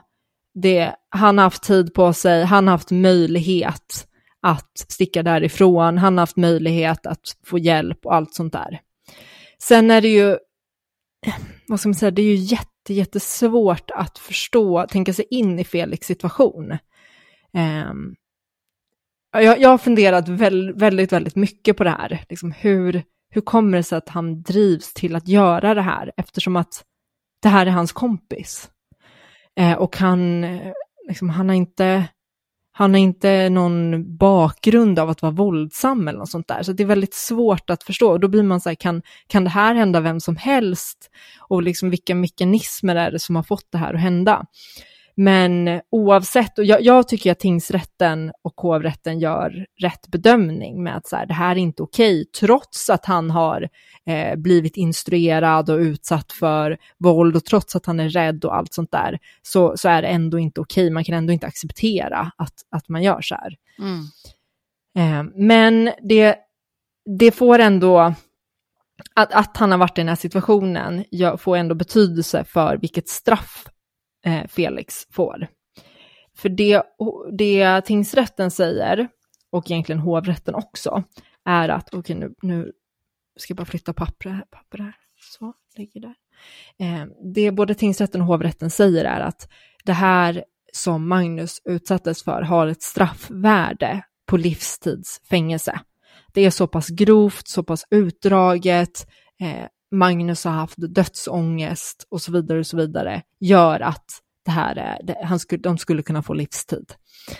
det, han har haft tid på sig, han har haft möjlighet att sticka därifrån, han har haft möjlighet att få hjälp och allt sånt där. Sen är det ju, vad ska man säga, det är ju jätte, jättesvårt att förstå, tänka sig in i Felix situation. Um, jag, jag har funderat väldigt, väldigt, väldigt mycket på det här. Liksom hur, hur kommer det sig att han drivs till att göra det här eftersom att det här är hans kompis. Eh, och han, eh, liksom, han har inte han har inte någon bakgrund av att vara våldsam eller något sånt där. Så det är väldigt svårt att förstå. Och då blir man så här, kan, kan det här hända vem som helst? Och liksom vilka mekanismer är det som har fått det här att hända? Men oavsett, och jag, jag, tycker att tingsrätten och hovrätten gör rätt bedömning med att så här, det här är inte okej, trots att han har eh, blivit instruerad och utsatt för våld och trots att han är rädd och allt sånt där, så, så är det ändå inte okej. Man kan ändå inte acceptera att, att man gör så här. Mm. Eh, men det, det får ändå, att, att han har varit i den här situationen får ändå betydelse för vilket straff eh, Felix får. För det, det tingsrätten säger, och egentligen hovrätten också, är att, okej okay, nu, nu ska jag bara flytta papper, papper här, så, ligger där. Eh, det både tingsrätten och hovrätten säger är att det här som Magnus utsattes för har ett straffvärde på livstidsfängelse. Det är så pass grovt, så pass utdraget, eh, Magnus har haft dödsångest och så vidare och så vidare, gör att det här är, det, han skulle, de skulle kunna få livstid.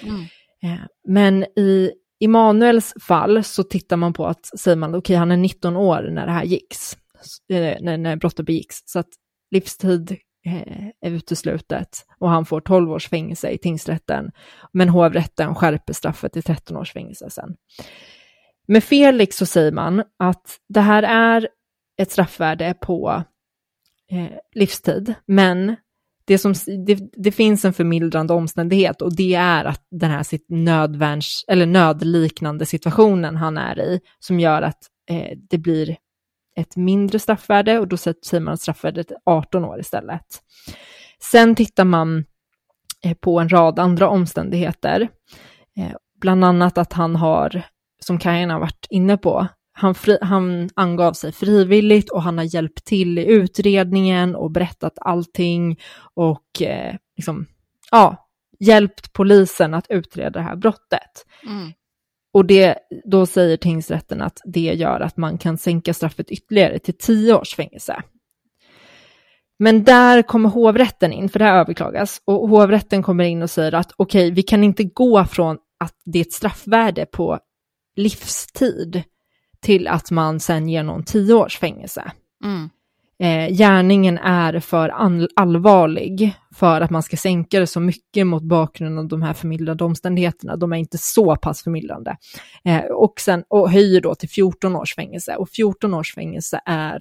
Mm. Eh, men i Emanuels fall så tittar man på att, säger man, okej okay, han är 19 år när det här gicks, eh, när, när brottet begicks, så att livstid eh, är uteslutet och han får 12 års fängelse i tingsrätten, men hovrätten skärper straffet till 13 års fängelse sen. Med Felix så säger man att det här är ett straffvärde på eh, livstid, men det, som, det, det, finns en förmildrande omständighet och det är att den här sitt nödvärns, eller nödliknande situationen han är i som gör att eh, det blir ett mindre straffvärde och då säger man straffvärdet 18 år istället. Sen tittar man eh, på en rad andra omständigheter, eh, bland annat att han har, som Kajan har varit inne på, han, fri, han angav sig frivilligt och han har hjälpt till i utredningen och berättat allting och eh, liksom, ja, hjälpt polisen att utreda det här brottet. Mm. Och det, då säger tingsrätten att det gör att man kan sänka straffet ytterligare till tio års fängelse. Men där kommer hovrätten in, för det här överklagas, och hovrätten kommer in och säger att okej, okay, vi kan inte gå från att det är ett straffvärde på livstid till att man sen ger någon tio års fängelse. Mm. Eh, gärningen är för allvarlig för att man ska sänka det så mycket mot bakgrund av de här förmildrande omständigheterna. De är inte så pass förmildrande. Eh, och, sen, och höjer då till 14 års fängelse. Och 14 års fängelse är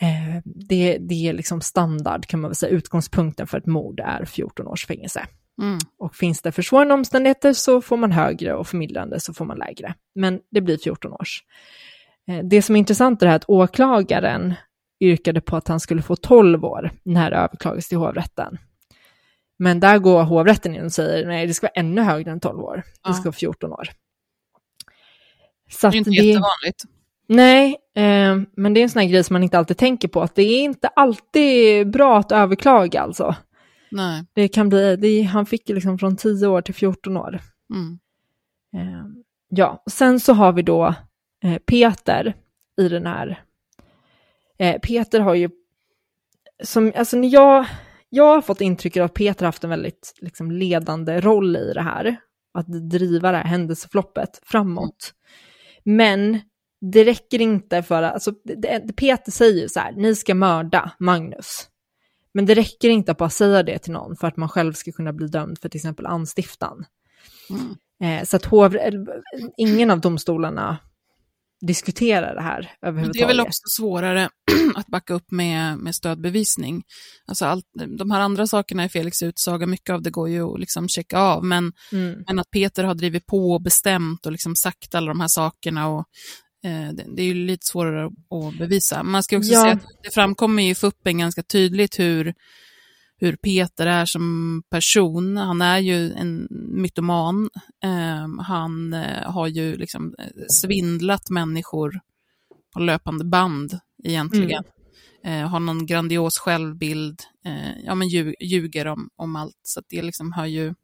eh, det, det är liksom standard kan man väl säga, utgångspunkten för ett mord är 14 års fängelse. Mm. Och finns det försvårande omständigheter så får man högre och förmildrande så får man lägre. Men det blir 14 års. Eh, det som är intressant är att åklagaren yrkade på att han skulle få 12 år när det överklagas till hovrätten. Men där går hovrätten in och säger nej, det ska vara ännu högre än 12 år. Det ska vara 14 år. Så det är inte det... jättevanligt. Nej, eh, men det är en sån här grej som man inte alltid tänker på, att det är inte alltid bra att överklaga alltså. Nej. Det kan bli, det, han fick liksom från 10 år till 14 år. Mm. Eh, ja, sen så har vi då eh, Peter i den här. Eh, Peter har ju, som, alltså när jag, jag har fått intrycket att Peter haft en väldigt liksom, ledande roll i det här. Att driva det här händelseförloppet framåt. Men det räcker inte för att, alltså, det, Peter säger ju så här, ni ska mörda Magnus. Men det räcker inte att bara säga det till någon för att man själv ska kunna bli dömd för till exempel anstiftan. Mm. Eh, så att hov, ingen av domstolarna diskuterar det här överhuvudtaget. Det är väl också svårare att backa upp med, med stödbevisning. Alltså allt, de här andra sakerna i Felix utsaga, mycket av det går ju att liksom checka av, men, mm. men att Peter har drivit på och bestämt och liksom sagt alla de här sakerna och Eh, det är ju lite svårare att bevisa. Man ska också ja. säga att det framkommer i FUPen ganska tydligt hur, hur Peter är som person. Han är ju en mytoman. Ehm, han eh, har ju liksom eh, svindlat människor på löpande band egentligen. Mm. har någon grandios självbild, ja men ljuger om, om allt. Så det liksom har ju,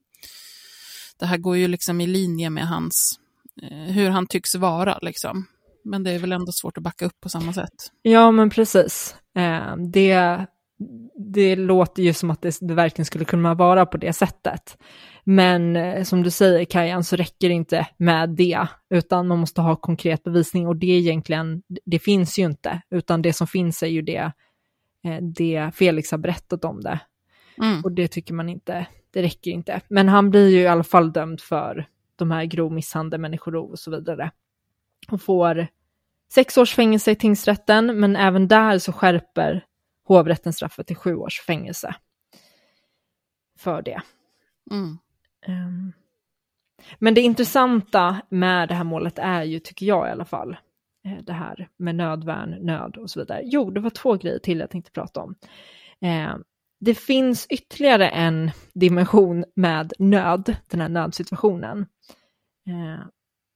det här går ju liksom i linje med hans, hur han tycks vara liksom. Men det är väl ändå svårt att backa upp på samma sätt. Ja, men precis. Eh, det, det låter ju som att det, det verkligen skulle kunna vara på det sättet. Men eh, som du säger Kajan så räcker det inte med det, utan man måste ha konkret bevisning och det egentligen, det finns ju inte, utan det som finns är ju det, eh, det Felix har berättat om det. Mm. Och det tycker man inte, det räcker inte. Men han blir ju i alla fall dömd för de här grov misshandel, människorov och så vidare. Och får sex års fängelse i tingsrätten, men även där så skärper hovrätten straffet till sju års fängelse. För det. Mm. Um, men det intressanta med det här målet är ju, tycker jag i alla fall, eh, det här med nödvärn, nöd och så vidare. Jo, det var två grejer till jag tänkte prata om. Eh, det finns ytterligare en dimension med nöd, den här nödsituationen. Eh,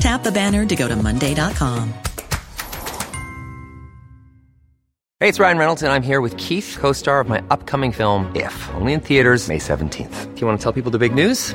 Tap the banner to go to Monday.com. Hey, it's Ryan Reynolds, and I'm here with Keith, co star of my upcoming film, If, only in theaters, May 17th. Do you want to tell people the big news?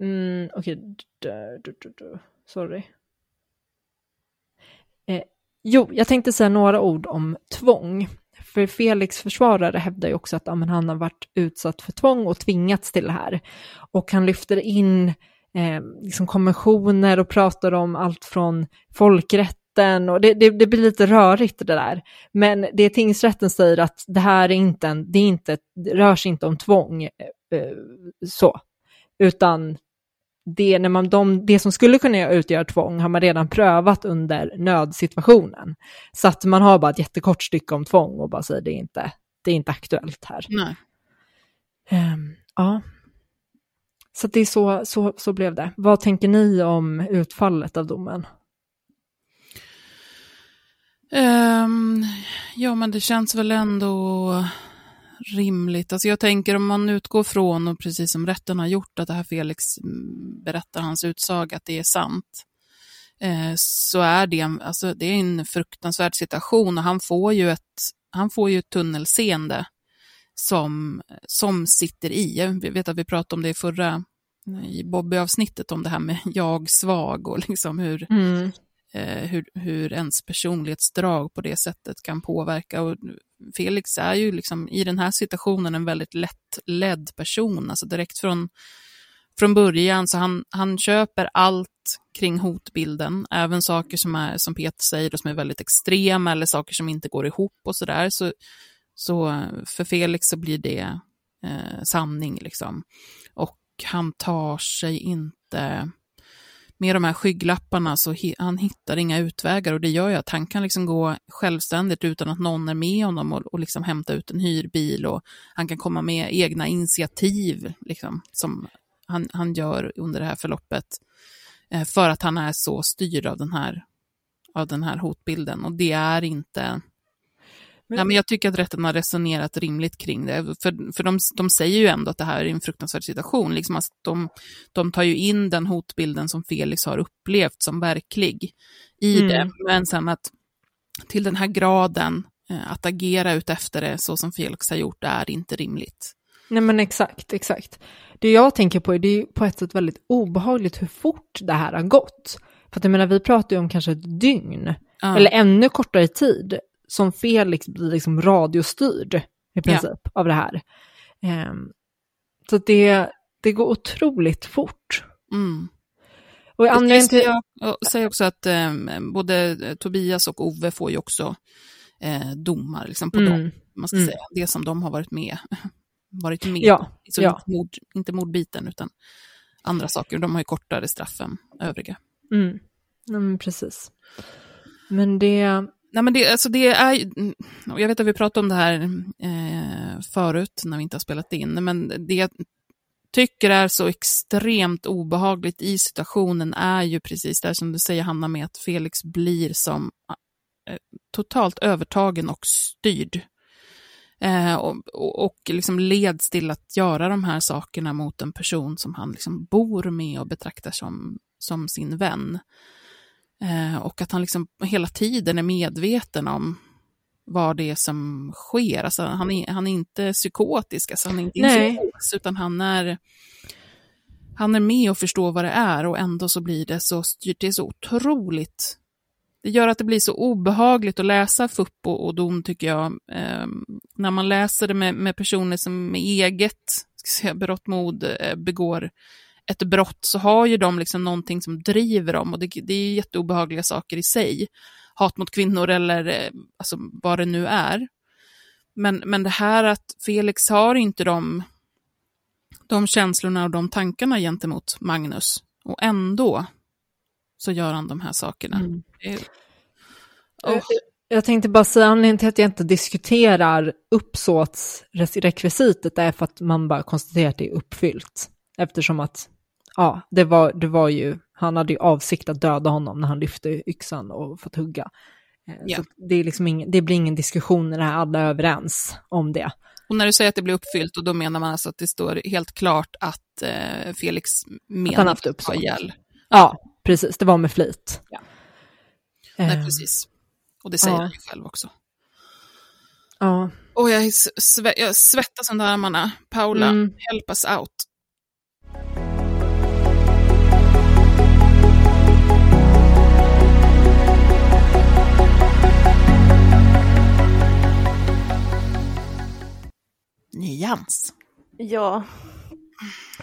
Mm, Okej, okay. sorry. Eh, jo, jag tänkte säga några ord om tvång. För Felix försvarare hävdar ju också att ja, men han har varit utsatt för tvång och tvingats till det här. Och han lyfter in eh, liksom konventioner och pratar om allt från folkrätten och det, det, det, blir lite rörigt det där. Men det tingsrätten säger att det här är inte en, det, är inte, det rör sig inte om tvång eh, eh så, utan det, när man, de, det som skulle kunna utgöra tvång har man redan prövat under nödsituationen. Så att man har bara ett jättekort stycke om tvång och bara säger det är inte, det är inte aktuellt här. Nej. Um, ja. Så det är så, så, så blev det. Vad tänker ni om utfallet av domen? Um, ja, men det känns väl ändå rimligt. Alltså jag tänker om man utgår från, och precis som rätten har gjort, att det här Felix mm, berättar hans utsaga, att det är sant, eh, så är det, alltså det är en fruktansvärd situation och han får ju ett, han får ju ett tunnelseende som, som sitter i. Jag vet att vi pratade om det i förra i Bobby-avsnittet om det här med jag-svag och liksom hur, mm eh, hur, hur ens personlighetsdrag på det sättet kan påverka. Och Felix är ju liksom i den här situationen en väldigt lättledd person, alltså direkt från, från början, så han, han köper allt kring hotbilden, även saker som är, som Peter säger, och som är väldigt extrema, eller saker som inte går ihop och sådär. Så, så för Felix så blir det eh, sanning, liksom. Och han tar sig inte med de här skygglapparna så han hittar inga utvägar och det gör ju att han kan liksom gå självständigt utan att någon är med honom och, och liksom hämta ut en hyrbil och han kan komma med egna initiativ liksom, som han, han gör under det här förloppet eh, för att han är så styrd av den här, av den här hotbilden. Och det är inte men... Ja, men jag tycker att rätten har resonerat rimligt kring det, för, för de, de säger ju ändå att det här är en fruktansvärd situation. Liksom att de, de tar ju in den hotbilden som Felix har upplevt som verklig i mm. det, men sen att till den här graden, eh, att agera ut efter det så som Felix har gjort, är inte rimligt. Nej men exakt, exakt. Det jag tänker på är det är på ett sätt väldigt obehagligt hur fort det här har gått. För att jag menar, vi pratar ju om kanske ett dygn, ja. eller ännu kortare tid som Felix blir liksom radiostyrd i princip ja. av det här. Um, så det, det går otroligt fort. Mm. Och anledningen till... Jag säger också att eh, både Tobias och Ove får ju också eh, domar liksom, på Mm. dem, man ska Mm. säga, det som de har varit med, varit med Ja, så ja. inte, mord, inte mordbiten, utan andra saker. De har ju kortare straff än övriga. Mm. Ja, men precis. Men det... Nej, men det, alltså det är, mm, och jag vet att vi pratade om det här eh, förut när vi inte har spelat in, men det jag tycker är så extremt obehagligt i situationen är ju precis det som du säger Hanna med att Felix blir som eh, totalt övertagen och styrd. Eh, och, och, och liksom leds till att göra de här sakerna mot en person som han liksom bor med och betraktar som, som sin vän. Eh, och att han liksom hela tiden är medveten om vad det är som sker. Alltså, han, är, han är inte psykotisk, alltså, han är inte psykos, utan han är, han är med och förstår vad det är och ändå så blir det så. Det är så otroligt. Det gör att det blir så obehagligt att läsa FUP och, och dom, tycker jag. Eh, när man läser det med, med personer som med eget säga, berått mod eh, begår ett brott så har ju de liksom någonting som driver dem och det, det är jätteobehagliga saker i sig. Hat mot kvinnor eller eh, alltså, vad det nu är. Men, men det här att Felix har inte de, de känslorna och de tankarna gentemot Magnus och ändå så gör han de här sakerna. Mm. Är- Eh, Jag tänkte bara säga anledningen till att jag inte diskuterar uppsåtsrekvisitet är för att man bara konstaterar att det är uppfyllt. Eftersom att, ja, det var, det var ju, han hade ju avsikt att döda honom när han lyfte yxan och fått hugga. Eh, Ja. Så det, är liksom ingen, det blir ingen diskussion när alla är överens om det. Och när du säger att det blir uppfyllt, och då menar man alltså att det står helt klart att eh, Felix menar han haft att ta ihjäl. Ja, precis, det var med flit. Ja. Eh, Nej, precis. Och det säger ja. han ju själv också. Ja, Och jag, sve jag svettas under armarna. Paula, Mm. help us out. Nyans. Ja.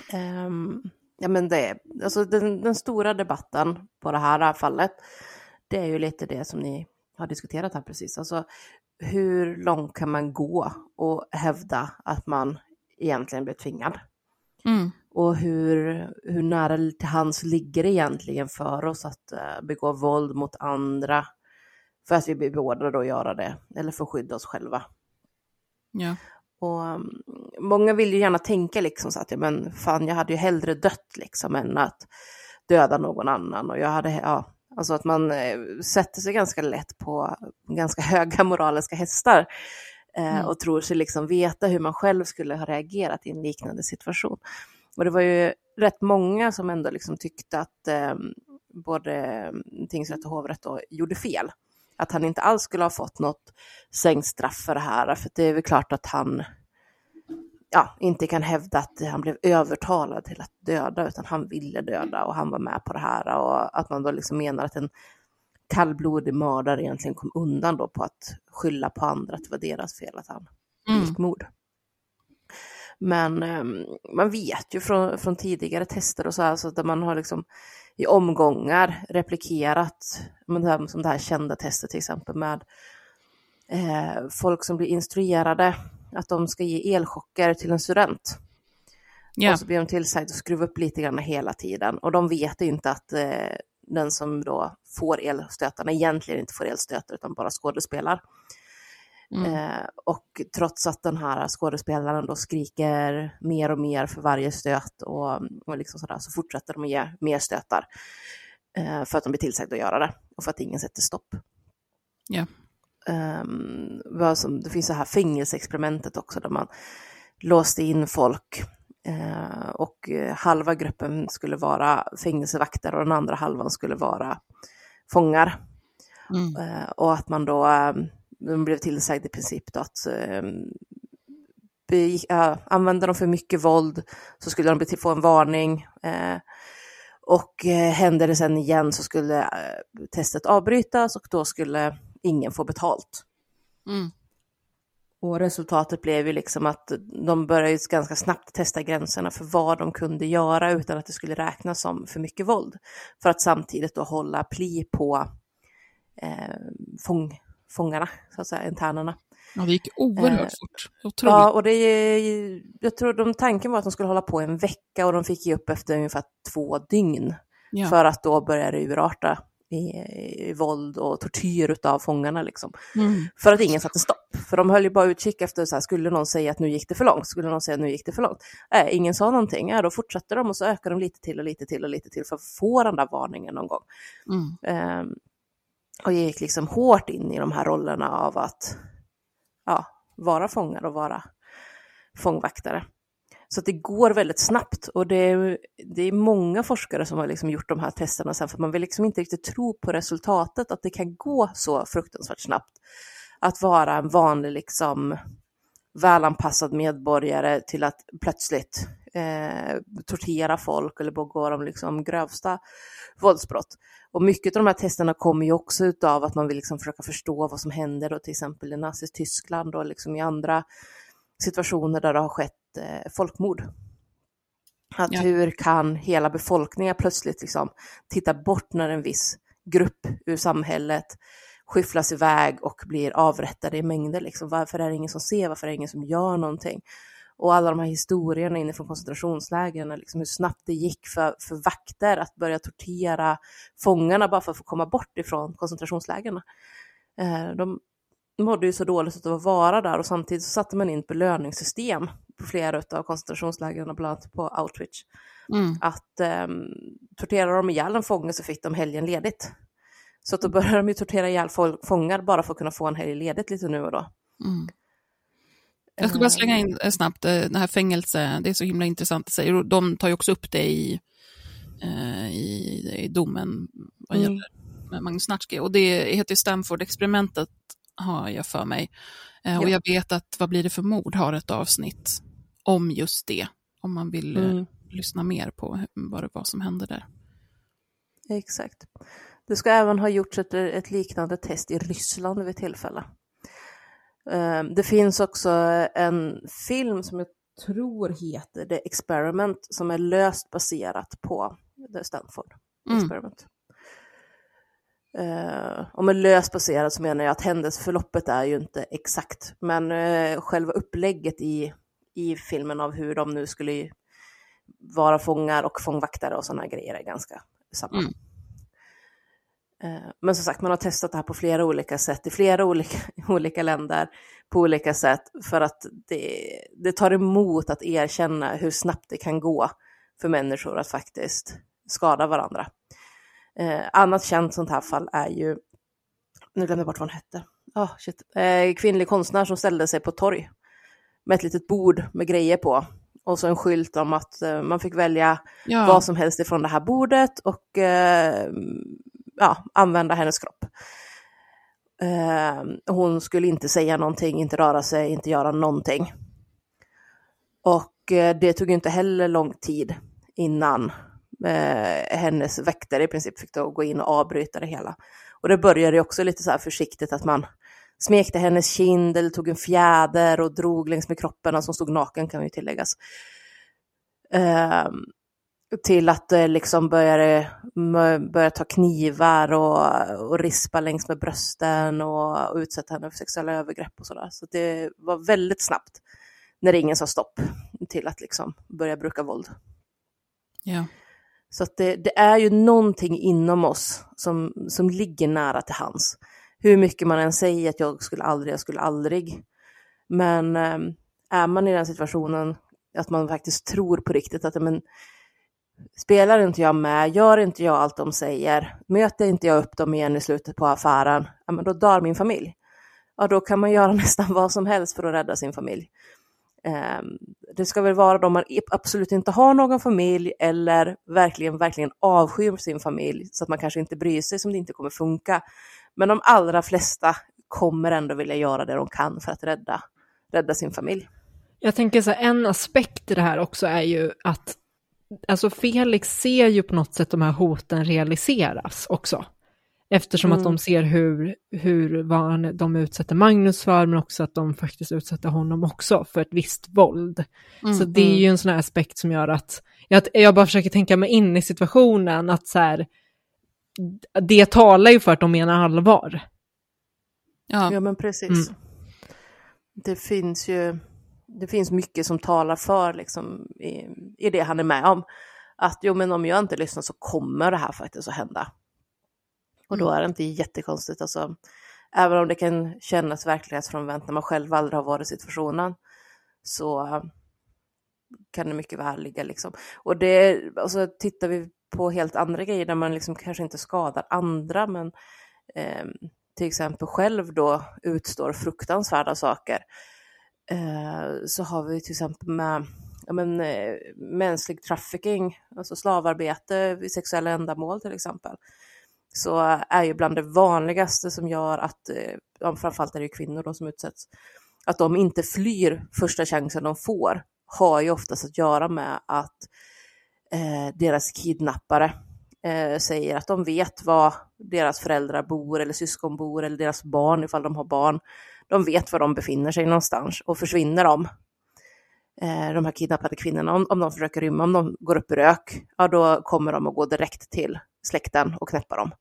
Ehm, ja men det, alltså den, den stora debatten på det här fallet, det är ju lite det som ni har diskuterat här precis. Alltså hur långt kan man gå och hävda att man egentligen blev tvingad? Mm. Och hur, hur nära till hands ligger egentligen för oss att eh, begå våld mot andra för att vi blir beordrade att göra det, eller för att skydda oss själva. Ja. Och um, många vill ju gärna tänka liksom så att, ja men fan jag hade ju hellre dött liksom än att döda någon annan. Och jag hade, ja, alltså att man eh, sätter sig ganska lätt på ganska höga moraliska hästar. Eh, Mm. Och tror sig liksom veta hur man själv skulle ha reagerat i en liknande situation. Och det var ju rätt många som ändå liksom tyckte att eh, både tingsrätt och hovrätt då gjorde fel. Att han inte alls skulle ha fått något sänkt straff för det här. För det är väl klart att han ja, inte kan hävda att han blev övertalad till att döda, utan han ville döda och han var med på det här. Och att man då liksom menar att en kallblodig mördare egentligen kom undan då på att skylla på andra, att det var deras fel att han Mm. begick mord. Men eh, man vet ju från, från tidigare tester och så här, så där man har liksom i omgångar replikerat, men det här, som det här kända testet till exempel med eh, folk som blir instruerade att de ska ge elchocker till en student. Ja. Och så blir de tillsagda att skruva upp lite grann hela tiden. Och de vet inte att eh, den som då får elstötarna egentligen inte får elstötar utan bara skådespelar. Mm. Eh, och trots att den här skådespelaren då skriker mer och mer för varje stöt och, och liksom sådär, så fortsätter de att ge mer stötar. Eh, för att de blir tillsagda att göra det och för att ingen sätter stopp. Ja. Vad som, det finns det här fängelseexperimentet också där man låste in folk eh, och eh, halva gruppen skulle vara fängelsevakter och den andra halvan skulle vara fångar. Mm. Eh, och att man då eh, de blev tillsagd i princip då att äh, använde de för mycket våld så skulle de få en varning. Eh, och eh, hände det sen igen så skulle eh, testet avbrytas och då skulle ingen få betalt. Mm. Och resultatet blev ju liksom att de började ganska snabbt testa gränserna för vad de kunde göra utan att det skulle räknas som för mycket våld. För att samtidigt då hålla pli på eh, fång, fångarna, så att säga, internerna. Ja, det gick oerhört Eh, fort. Otroligt. Ja, och det, jag tror de, tanken var att de skulle hålla på en vecka och de fick ge upp efter ungefär två dygn. Ja. För att då börja det urarta i, i våld och tortyr av fångarna. Liksom. Mm. För att ingen satte stopp. För de höll ju bara utkik efter, så här, skulle någon säga att nu gick det för långt? Skulle någon säga att nu gick det för långt? Nej, ingen sa någonting. Ja, då fortsatte de och så ökade de lite till och lite till och lite till för att få den där varningen någon gång. Mm. Ehm, och gick liksom hårt in i de här rollerna av att ja, vara fångar och vara fångvaktare. Så att det går väldigt snabbt och det är, det är många forskare som har liksom gjort de här testerna sen för man vill liksom inte riktigt tro på resultatet att det kan gå så fruktansvärt snabbt. Att vara en vanlig liksom välanpassad medborgare till att plötsligt eh, tortera folk eller begå de liksom grövsta våldsbrott. Och mycket av de här testerna kommer ju också utav att man vill liksom försöka förstå vad som händer då till exempel i naziskt Tyskland och liksom i andra situationer där det har skett eh, folkmord. Att Ja. hur kan hela befolkningen plötsligt liksom titta bort när en viss grupp ur samhället skyfflas iväg och blir avrättade i mängder. Liksom. Varför är det ingen som ser? Varför är det ingen som gör någonting? Och alla de här historierna inifrån koncentrationslägren, liksom hur snabbt det gick för, för vakter att börja tortera fångarna bara för att få komma bort ifrån koncentrationslägren. Eh, De mådde ju så dåligt av att vara där och samtidigt så satte man in belöningssystem på flera av koncentrationslägren, bland annat på Auschwitz. Mm. Att eh, torterade de ihjäl en fånge så fick de helgen ledigt. Så att då började de ju tortera ihjäl folk, fångar bara för att kunna få en helg ledigt lite nu och då. Mm. Jag ska bara slänga in eh, snabbt, eh, det här fängelse, det är så himla intressant. att säga. De tar ju också upp det i, eh, i, i domen vad Mm. gäller Magnus Natschke. Och det heter ju Stanford-experimentet, har jag för mig. Eh, Och Ja. jag vet att Vad blir det för mord har ett avsnitt om just det. Om man vill eh, Mm. lyssna mer på vad det var som hände där. Exakt. Det ska även ha gjorts ett, ett liknande test i Ryssland vid tillfälle. Eh, Det finns också en film som jag tror heter The Experiment som är löst baserat på Stanford Mm. Experiment. Eh, och med löst baserat så menar jag att händelseförloppet är ju inte exakt, men eh, själva upplägget i, i filmen av hur de nu skulle vara fångar och fångvaktare och sådana grejer är ganska samma. Mm. Eh, Men som sagt, man har testat det här på flera olika sätt i flera olika, olika länder på olika sätt för att det, det tar emot att erkänna hur snabbt det kan gå för människor att faktiskt skada varandra. Eh, annat känt sånt här fall är ju, nu glömde jag bort vad hon hette, oh, shit. Eh, kvinnlig konstnär som ställde sig på torg med ett litet bord med grejer på och så en skylt om att eh, man fick välja Ja, vad som helst ifrån det här bordet och eh, ja, använda hennes kropp. Eh, hon skulle inte säga någonting, inte röra sig, inte göra någonting. Och eh, det tog inte heller lång tid innan eh, hennes väktare i princip fick då gå in och avbryta det hela. Och det började ju också lite så här försiktigt att man smekte hennes kind eller tog en fjäder och drog längs med kroppen, som stod naken kan ju tilläggas. Ehm, till att det liksom började, mö- började ta knivar och, och rispa längs med brösten och, och utsätta henne för sexuella övergrepp och sådär. Så det var väldigt snabbt när ingen sa stopp till att liksom börja bruka våld. ja. Så det, det är ju någonting inom oss som, som ligger nära till hands. Hur mycket man än säger att jag skulle aldrig, jag skulle aldrig. Men eh, är man i den situationen att man faktiskt tror på riktigt att men, spelar inte jag med, gör inte jag allt de säger, möter inte jag upp dem igen i slutet på affären, ja, men då dör min familj. Ja, då kan man göra nästan vad som helst för att rädda sin familj. Ehm, det ska väl vara de man absolut inte har någon familj eller verkligen, verkligen avskyr sin familj så att man kanske inte bryr sig som det inte kommer funka. Men de allra flesta kommer ändå vilja göra det de kan för att rädda, rädda sin familj. Jag tänker så här, en aspekt i det här också är ju att alltså Felix ser ju på något sätt de här hoten realiseras också. Eftersom Mm. att de ser hur, hur vad han- de utsätter Magnus för, men också att de faktiskt utsätter honom också för ett visst våld. Mm. Så det är ju en sån här aspekt som gör att jag, jag bara försöker tänka mig in i situationen, att så här, det talar ju för att de menar allvar. Ja, men precis. Mm. Det finns ju det finns mycket som talar för liksom, i, i det han är med om. Att jo, men om jag inte lyssnar så kommer det här faktiskt att hända. Och då mm. är det inte jättekonstigt. Alltså, även om det kan kännas verklighetsfrånvänt när man själv aldrig har varit i situationen, så kan det mycket väl ligga liksom. Och det, alltså, tittar vi på helt andra grejer där man liksom kanske inte skadar andra, men eh, till exempel själv då utstår fruktansvärda saker, Eh, så har vi till exempel med ja, men, eh, mänsklig trafficking, alltså slavarbete vid sexuella ändamål till exempel, så är ju bland det vanligaste som gör att, eh, ja, framförallt är det kvinnor då som utsätts, att de inte flyr första chansen de får, har ju oftast att göra med att eh, deras kidnappare eh, säger att de vet var deras föräldrar bor eller syskon bor eller deras barn ifall de har barn. De vet var de befinner sig någonstans och försvinner de, eh, de här kidnappade kvinnorna, om, om de försöker rymma, om de går upp i rök, ja då kommer de att gå direkt till släkten och knäppa dem.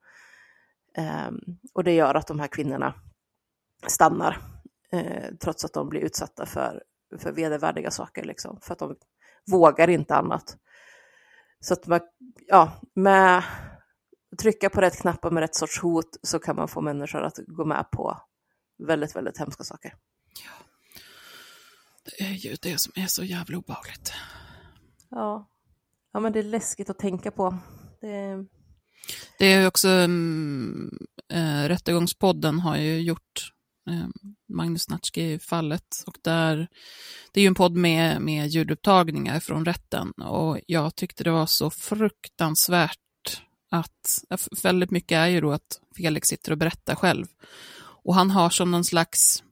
Eh, och det gör att de här kvinnorna stannar, eh, trots att de blir utsatta för, för vedervärdiga saker, liksom, för att de vågar inte annat. Så att man, ja, med trycka på rätt knappar med rätt sorts hot så kan man få människor att gå med på väldigt, väldigt hemska saker. Ja. Det är ju det som är så jävla obehagligt. Ja, ja men det är läskigt att tänka på. Det, det är också, äh, Rättegångspodden har ju gjort äh, Magnus Natschke-fallet och där, det är ju en podd med, med ljudupptagningar från rätten och jag tyckte det var så fruktansvärt att, väldigt mycket är ju då att Felix sitter och berättar själv och han har som någon slags,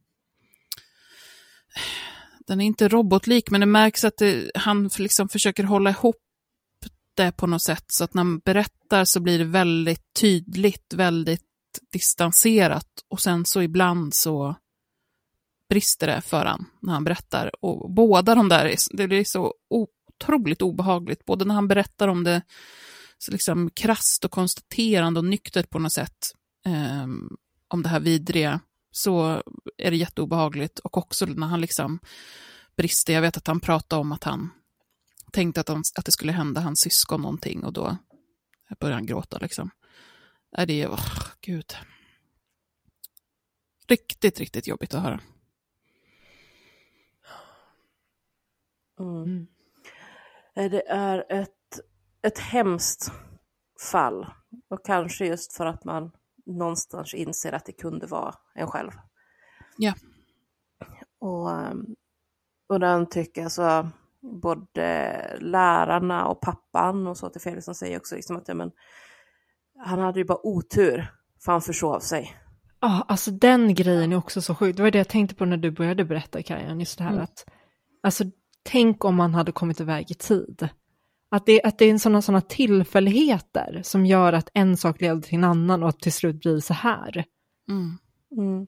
den är inte robotlik, men det märks att det, han liksom försöker hålla ihop det på något sätt, så att när han berättar så blir det väldigt tydligt, väldigt distanserat. Och sen så ibland så brister det för han när han berättar. Och båda de där, det blir så otroligt obehagligt, både när han berättar om det så liksom krast och konstaterande och nyktert på något sätt, um, om det här vidriga så är det jätteobehagligt. Och också när han liksom brister, jag vet att han pratade om att han tänkte att, han, att det skulle hända hans syskon någonting och då började han gråta liksom. Är det, oh, gud. Riktigt, riktigt jobbigt att höra. Mm. Det är ett, ett hemskt fall. Och kanske just för att man någonstans inser att det kunde vara en själv. Ja. Och, och den tycker jag så, både lärarna och pappan och så till Felix som säger också liksom att ja, men, han hade ju bara otur för han försov sig. Ja, alltså den grejen är också så sjuk. Det var det jag tänkte på när du började berätta Kajan, just det här mm. att, alltså tänk om man hade kommit iväg i tid. Att det, att det är sådana såna tillfälligheter som gör att en sak leder till en annan och att till slut blir så här. Mm. Mm.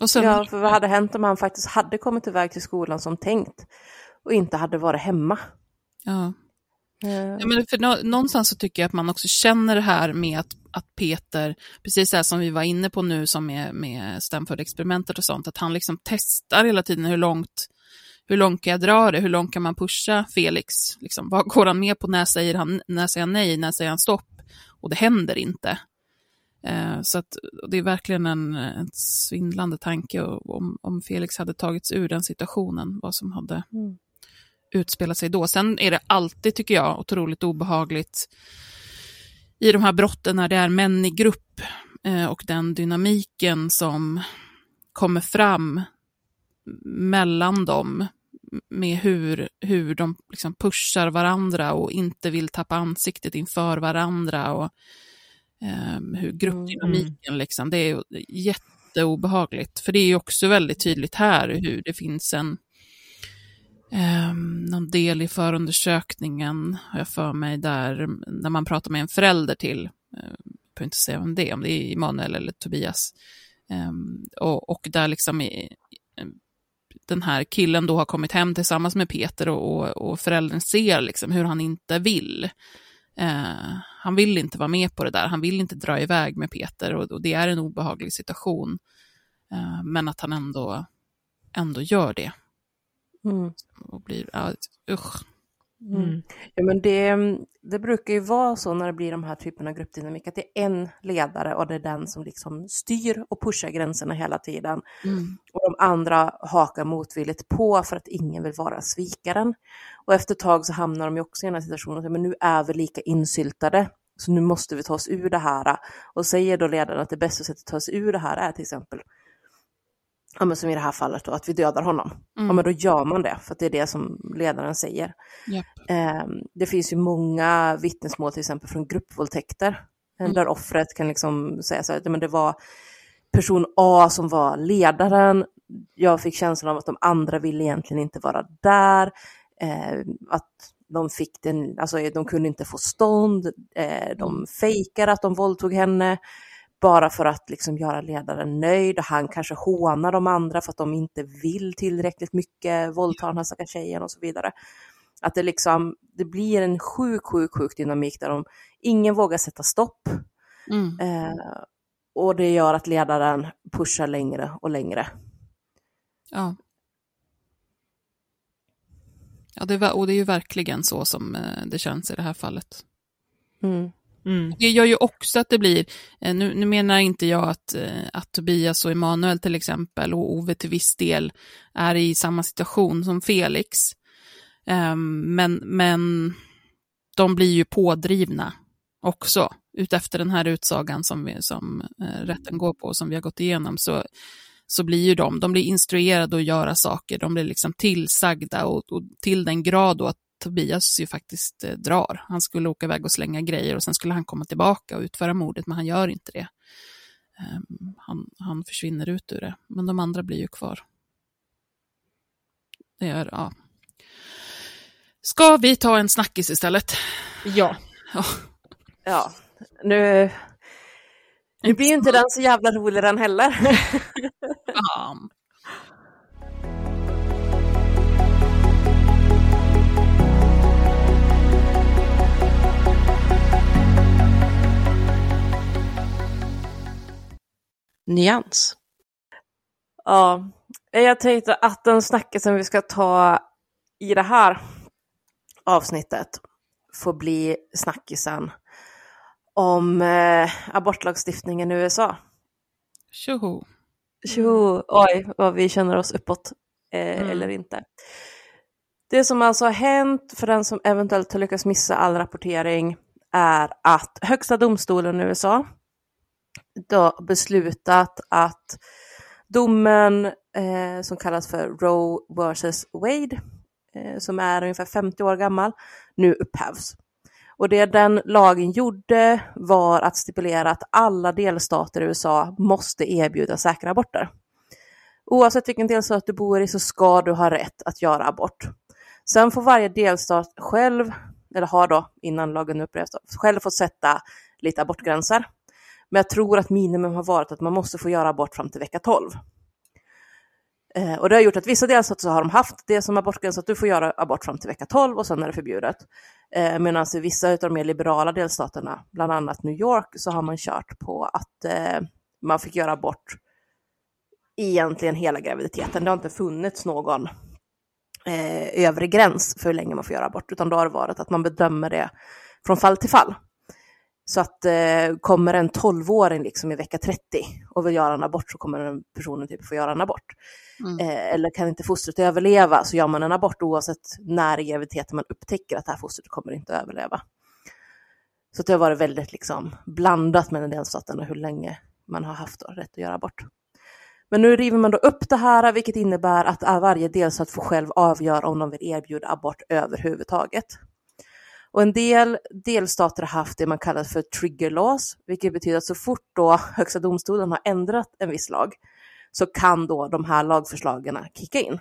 Och sen... Ja, för vad hade hänt om han faktiskt hade kommit iväg till skolan som tänkt och inte hade varit hemma? Ja. Uh... ja men för någonstans så tycker jag att man också känner det här med att, att Peter, precis det här som vi var inne på nu som med, med Stanford-experimentet och sånt, att han liksom testar hela tiden hur långt hur långt kan jag dra det? Hur långt kan man pusha Felix? Liksom, vad går han med på? När säger han, när säger han nej? När säger han stopp? Och det händer inte. Eh, så att, det är verkligen en, en svindlande tanke om, om Felix hade tagits ur den situationen, vad som hade mm. utspelat sig då. Sen är det alltid, tycker jag, otroligt obehagligt i de här brotten när det är män i grupp eh, och den dynamiken som kommer fram mellan dem med hur, hur de liksom pushar varandra och inte vill tappa ansiktet inför varandra och um, hur gruppdynamiken mm. liksom, det är jätteobehagligt. För det är ju också väldigt tydligt här hur det finns en um, någon del i förundersökningen, har jag för mig, där när man pratar med en förälder till, uh, jag behöver inte säga vem det är, om det är Emanuel eller Tobias, um, och, och där liksom i, den här killen då har kommit hem tillsammans med Peter och, och, och föräldern ser liksom hur han inte vill. Eh, han vill inte vara med på det där, han vill inte dra iväg med Peter och, och det är en obehaglig situation. Eh, men att han ändå, ändå gör det. Mm. Och blir, ja, usch. Mm. Ja, men det, det brukar ju vara så när det blir de här typerna av gruppdynamik, att det är en ledare och det är den som liksom styr och pushar gränserna hela tiden. Mm. Och de andra hakar motvilligt på för att ingen vill vara svikaren. Och efter ett tag så hamnar de ju också i den här situationen, men nu är vi lika insyltade, så nu måste vi ta oss ur det här. Och säger då ledaren att det bästa sättet att ta sig ur det här är till exempel ja, men som i det här fallet då, att vi dödar honom. Mm. Ja, men då gör man det, för det är det som ledaren säger. Japp. Eh, det finns ju många vittnesmål till exempel från gruppvåldtäkter, eh, Mm. där offret kan liksom säga så här, "Ja, men det var person A som var ledaren, jag fick känslan av att de andra ville egentligen inte vara där, eh, att de fick den, alltså de kunde inte få stånd, eh, de fejkade att de våldtog henne, bara för att liksom göra ledaren nöjd. Han kanske hånar de andra för att de inte vill tillräckligt mycket våldta den här stackars tjejen och så vidare. Att det liksom, det blir en sjuk, sjuk, sjuk dynamik där de, ingen vågar sätta stopp. Mm. Eh, och det gör att ledaren pushar längre och längre. Ja. Ja, det, och det är ju verkligen så som eh, det känns i det här fallet. Mm. Mm. Det gör ju också att det blir, eh, nu, nu menar inte jag att, eh, att Tobias och Emanuel till exempel och Ove till viss del är i samma situation som Felix. um, men, men de blir ju pådrivna också utefter den här utsagan som, vi, som eh, rätten går på och som vi har gått igenom så, så blir ju de, de blir instruerade att göra saker, de blir liksom tillsagda och, och till den grad då att Tobias ju faktiskt eh, drar. Han skulle åka iväg och slänga grejer och sen skulle han komma tillbaka och utföra mordet, men han gör inte det. Ehm, han, han försvinner ut ur det, men de andra blir ju kvar. Det är, ja. Ska vi ta en snackis istället? Ja. Ja. Ja, nu, nu blir ju inte den så jävla rolig den heller. Fan. Nyans. Ja, jag tänkte att den snacket vi ska ta i det här avsnittet får bli snackisen om eh, abortlagstiftningen i USA. Tjoho. Tjo, oj, vad vi känner oss uppåt eh, Mm. eller inte. Det som alltså har hänt för den som eventuellt har lyckats missa all rapportering är att Högsta domstolen i USA beslutat att domen eh, som kallas för Roe vs Wade, eh, som är ungefär 50 år gammal, nu upphävs. Och det den lagen gjorde var att stipulera att alla delstater i USA måste erbjuda säkra aborter. Oavsett vilken delstat du bor i så ska du ha rätt att göra abort. Sen får varje delstat själv, eller har då innan lagen upplevs, själv fått sätta lite abortgränser. Men jag tror att minimum har varit att man måste få göra abort fram till vecka 12. Eh, och det har gjort att vissa delstater har de haft det som abortgräns, att du får göra abort fram till vecka 12 och sen är det förbjudet. Eh, Medan i vissa av de mer liberala delstaterna, bland annat New York, så har man kört på att eh, man fick göra abort egentligen hela graviditeten. Det har inte funnits någon eh, övre gräns för hur länge man får göra abort, utan då har det varit att man bedömer det från fall till fall. Så att eh, kommer en 12-åring liksom i vecka 30 och vill göra en abort så kommer den personen typ få göra en abort. Mm. Eh, eller kan inte fostret överleva så gör man en abort oavsett när i graviditeten man upptäcker att det här fostret kommer inte att överleva. Så det har varit väldigt liksom blandat mellan delstaterna hur länge man har haft då rätt att göra abort. Men nu river man då upp det här, vilket innebär att varje delstat får själv avgöra om de vill erbjuda abort överhuvudtaget. Och en del delstater har haft det man kallar för trigger laws, vilket betyder att så fort då Högsta domstolen har ändrat en viss lag så kan då de här lagförslagen kicka in.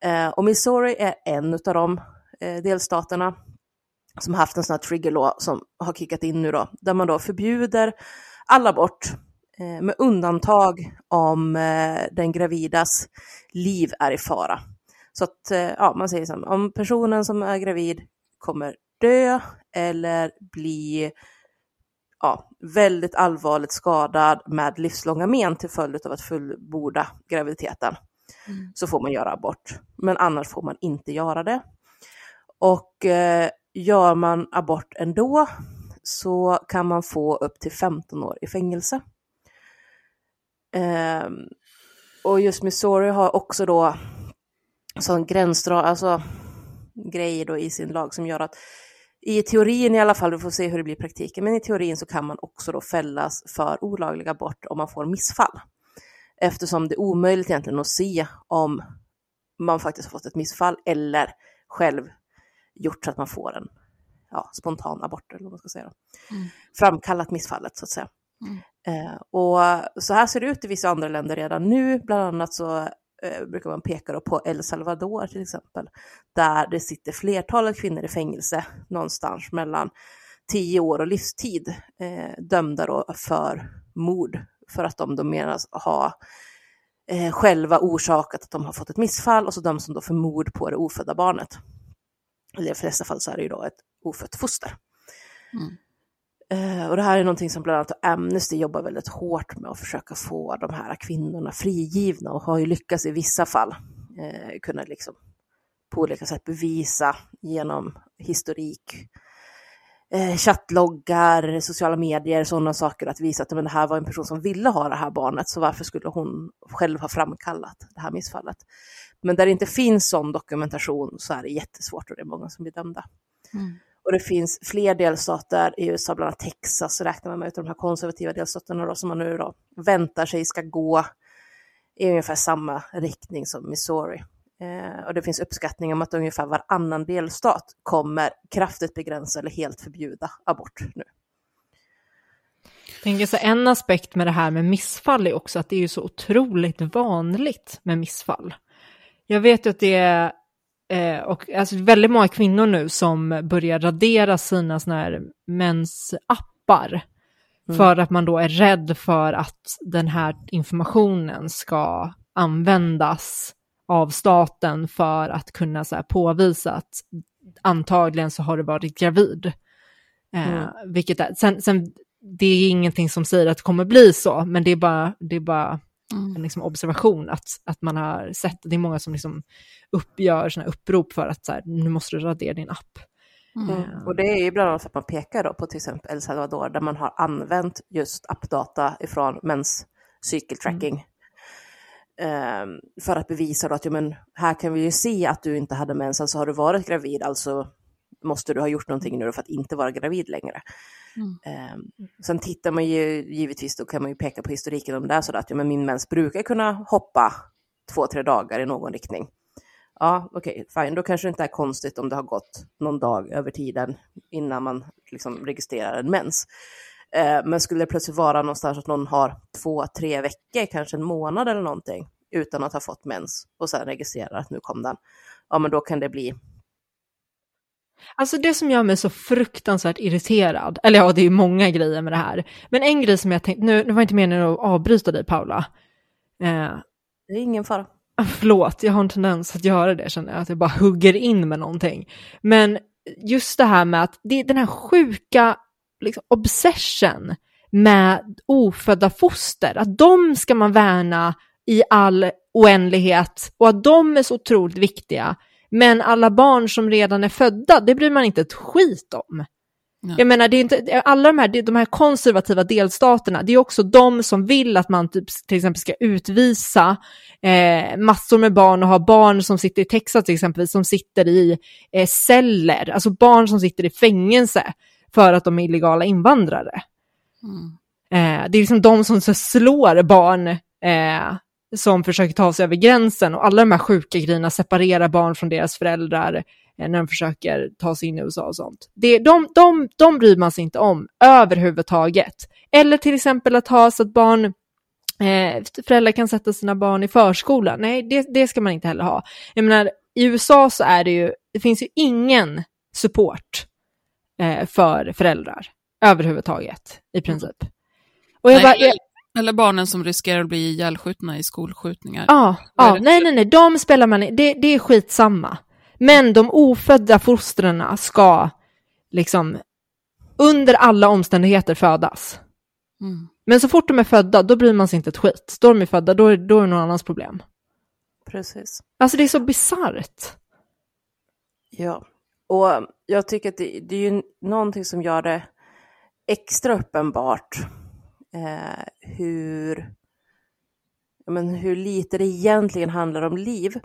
Eh, och Missouri är en av de eh, delstaterna som har haft en sån här trigger law som har kickat in nu då, där man då förbjuder all abort eh, med undantag om eh, den gravidas liv är i fara. Så att, eh, ja, man säger så här, om personen som är gravid kommer dö eller bli ja, väldigt allvarligt skadad med livslånga men till följd av att fullborda graviditeten Mm. så får man göra abort. Men annars får man inte göra det. Och eh, gör man abort ändå så kan man få upp till 15 år i fängelse. Ehm, och just Missouri har också då sån gränsdrag, alltså grejer då i sin lag som gör att i teorin i alla fall, vi får se hur det blir i praktiken, men i teorin så kan man också då fällas för olaglig abort om man får missfall. Eftersom det är omöjligt egentligen att se om man faktiskt har fått ett missfall eller själv gjort så att man får en ja, spontan abort eller vad man ska säga. Mm. Framkallat missfallet så att säga. Eh, och så här ser det ut i vissa andra länder redan nu, bland annat så eh, brukar man peka på El Salvador till exempel, där det sitter flertalet kvinnor i fängelse någonstans mellan 10 år och livstid, eh, dömda då för mord, för att de då menas ha eh, själva orsakat att de har fått ett missfall och så döms de då för mord på det ofödda barnet. Eller i de flesta fall så är det ju då ett ofött foster. Mm. Eh, och det här är någonting som bland annat Amnesty jobbar väldigt hårt med att försöka få de här kvinnorna frigivna och har ju lyckats i vissa fall eh, kunna liksom på olika sätt bevisa genom historik, eh, chattloggar, sociala medier, sådana saker att visa att men, det här var en person som ville ha det här barnet så varför skulle hon själv ha framkallat det här missfallet? Men där det inte finns sån dokumentation så är det jättesvårt och det är många som blir dömda. Mm. Och det finns fler delstater i USA, bland annat Texas, räknar man med, utav de här konservativa delstaterna då, som man nu då väntar sig ska gå i ungefär samma riktning som Missouri. Eh, och det finns uppskattningar om att ungefär varannan delstat kommer kraftigt begränsa eller helt förbjuda abort nu. Jag tänker så en aspekt med det här med missfall är också att det är ju så otroligt vanligt med missfall. Jag vet ju att det är eh, och alltså väldigt många kvinnor nu som börjar radera sina såna här mensappar Mm. för att man då är rädd för att den här informationen ska användas av staten för att kunna så här, påvisa att antagligen så har du varit gravid. Eh, Mm. vilket är, sen, sen, det är ingenting som säger att det kommer bli så, men det är bara, det är bara Mm. en liksom observation att, att man har sett, det är många som liksom uppgör såna upprop för att så här, nu måste du radera din app. Mm. Och det är ju bland annat för att man pekar då på till exempel El Salvador där man har använt just appdata ifrån mens cykeltracking. Ehm, för att bevisa då att ja, men här kan vi ju se att du inte hade mens, alltså har du varit gravid, alltså måste du ha gjort någonting nu för att inte vara gravid längre. Mm. Ehm, sen tittar man ju givetvis, då kan man ju peka på historiken om det är så att ja, men min mens brukar kunna hoppa två, tre dagar i någon riktning. Ja, okej, fine. Då kanske det inte är konstigt om det har gått någon dag över tiden innan man liksom registrerar en mens. Eh, men skulle det plötsligt vara någonstans att någon har två, tre veckor, kanske en månad eller någonting, utan att ha fått mens och sen registrerar att nu kom den, ja men då kan det bli Alltså det som gör mig så fruktansvärt irriterad, eller ja, det är ju många grejer med det här, men en grej som jag tänkte, nu, nu var inte meningen att avbryta dig Paula. Eh, Det är ingen fara. Förlåt, jag har en tendens att göra det, känner jag, att jag bara hugger in med någonting. Men just det här med att det är den här sjuka liksom, obsession med ofödda foster, att de ska man värna i all oändlighet och att de är så otroligt viktiga. Men alla barn som redan är födda, det bryr man inte ett skit om. Nej. Jag menar, det är inte, alla de här, de här konservativa delstaterna, det är också de som vill att man typ, till exempel ska utvisa eh, massor med barn och ha barn som sitter i Texas till exempel, som sitter i eh, celler, alltså barn som sitter i fängelse för att de är illegala invandrare. Mm. Eh, det är liksom de som slår barn eh, som försöker ta sig över gränsen och alla de här sjuka grejerna separerar barn från deras föräldrar eh, när de försöker ta sig in i USA och sånt. Det, de, de, de bryr man sig inte om överhuvudtaget. Eller till exempel att ha så att barn eh, föräldrar kan sätta sina barn i förskolan. Nej, det, det ska man inte heller ha. Jag menar, i USA så är det ju, det finns ju ingen support eh, för föräldrar överhuvudtaget i princip. Och jag Nej, bara, jag, eller barnen som riskerar att bli ihjälskjutna i skolskjutningar. ja, ja, nej, för- nej, nej, de spelar man i- det, det är skitsamma. Men de ofödda fostrarna ska liksom under alla omständigheter födas. Mm. Men så fort de är födda, då bryr man sig inte ett skit. Då de är födda, då är, då är det någon annans problem. Precis. Alltså det är så bisarrt. Ja, och jag tycker att det, det är ju någonting som gör det extra uppenbart eh, hur, men hur lite det egentligen handlar om liv.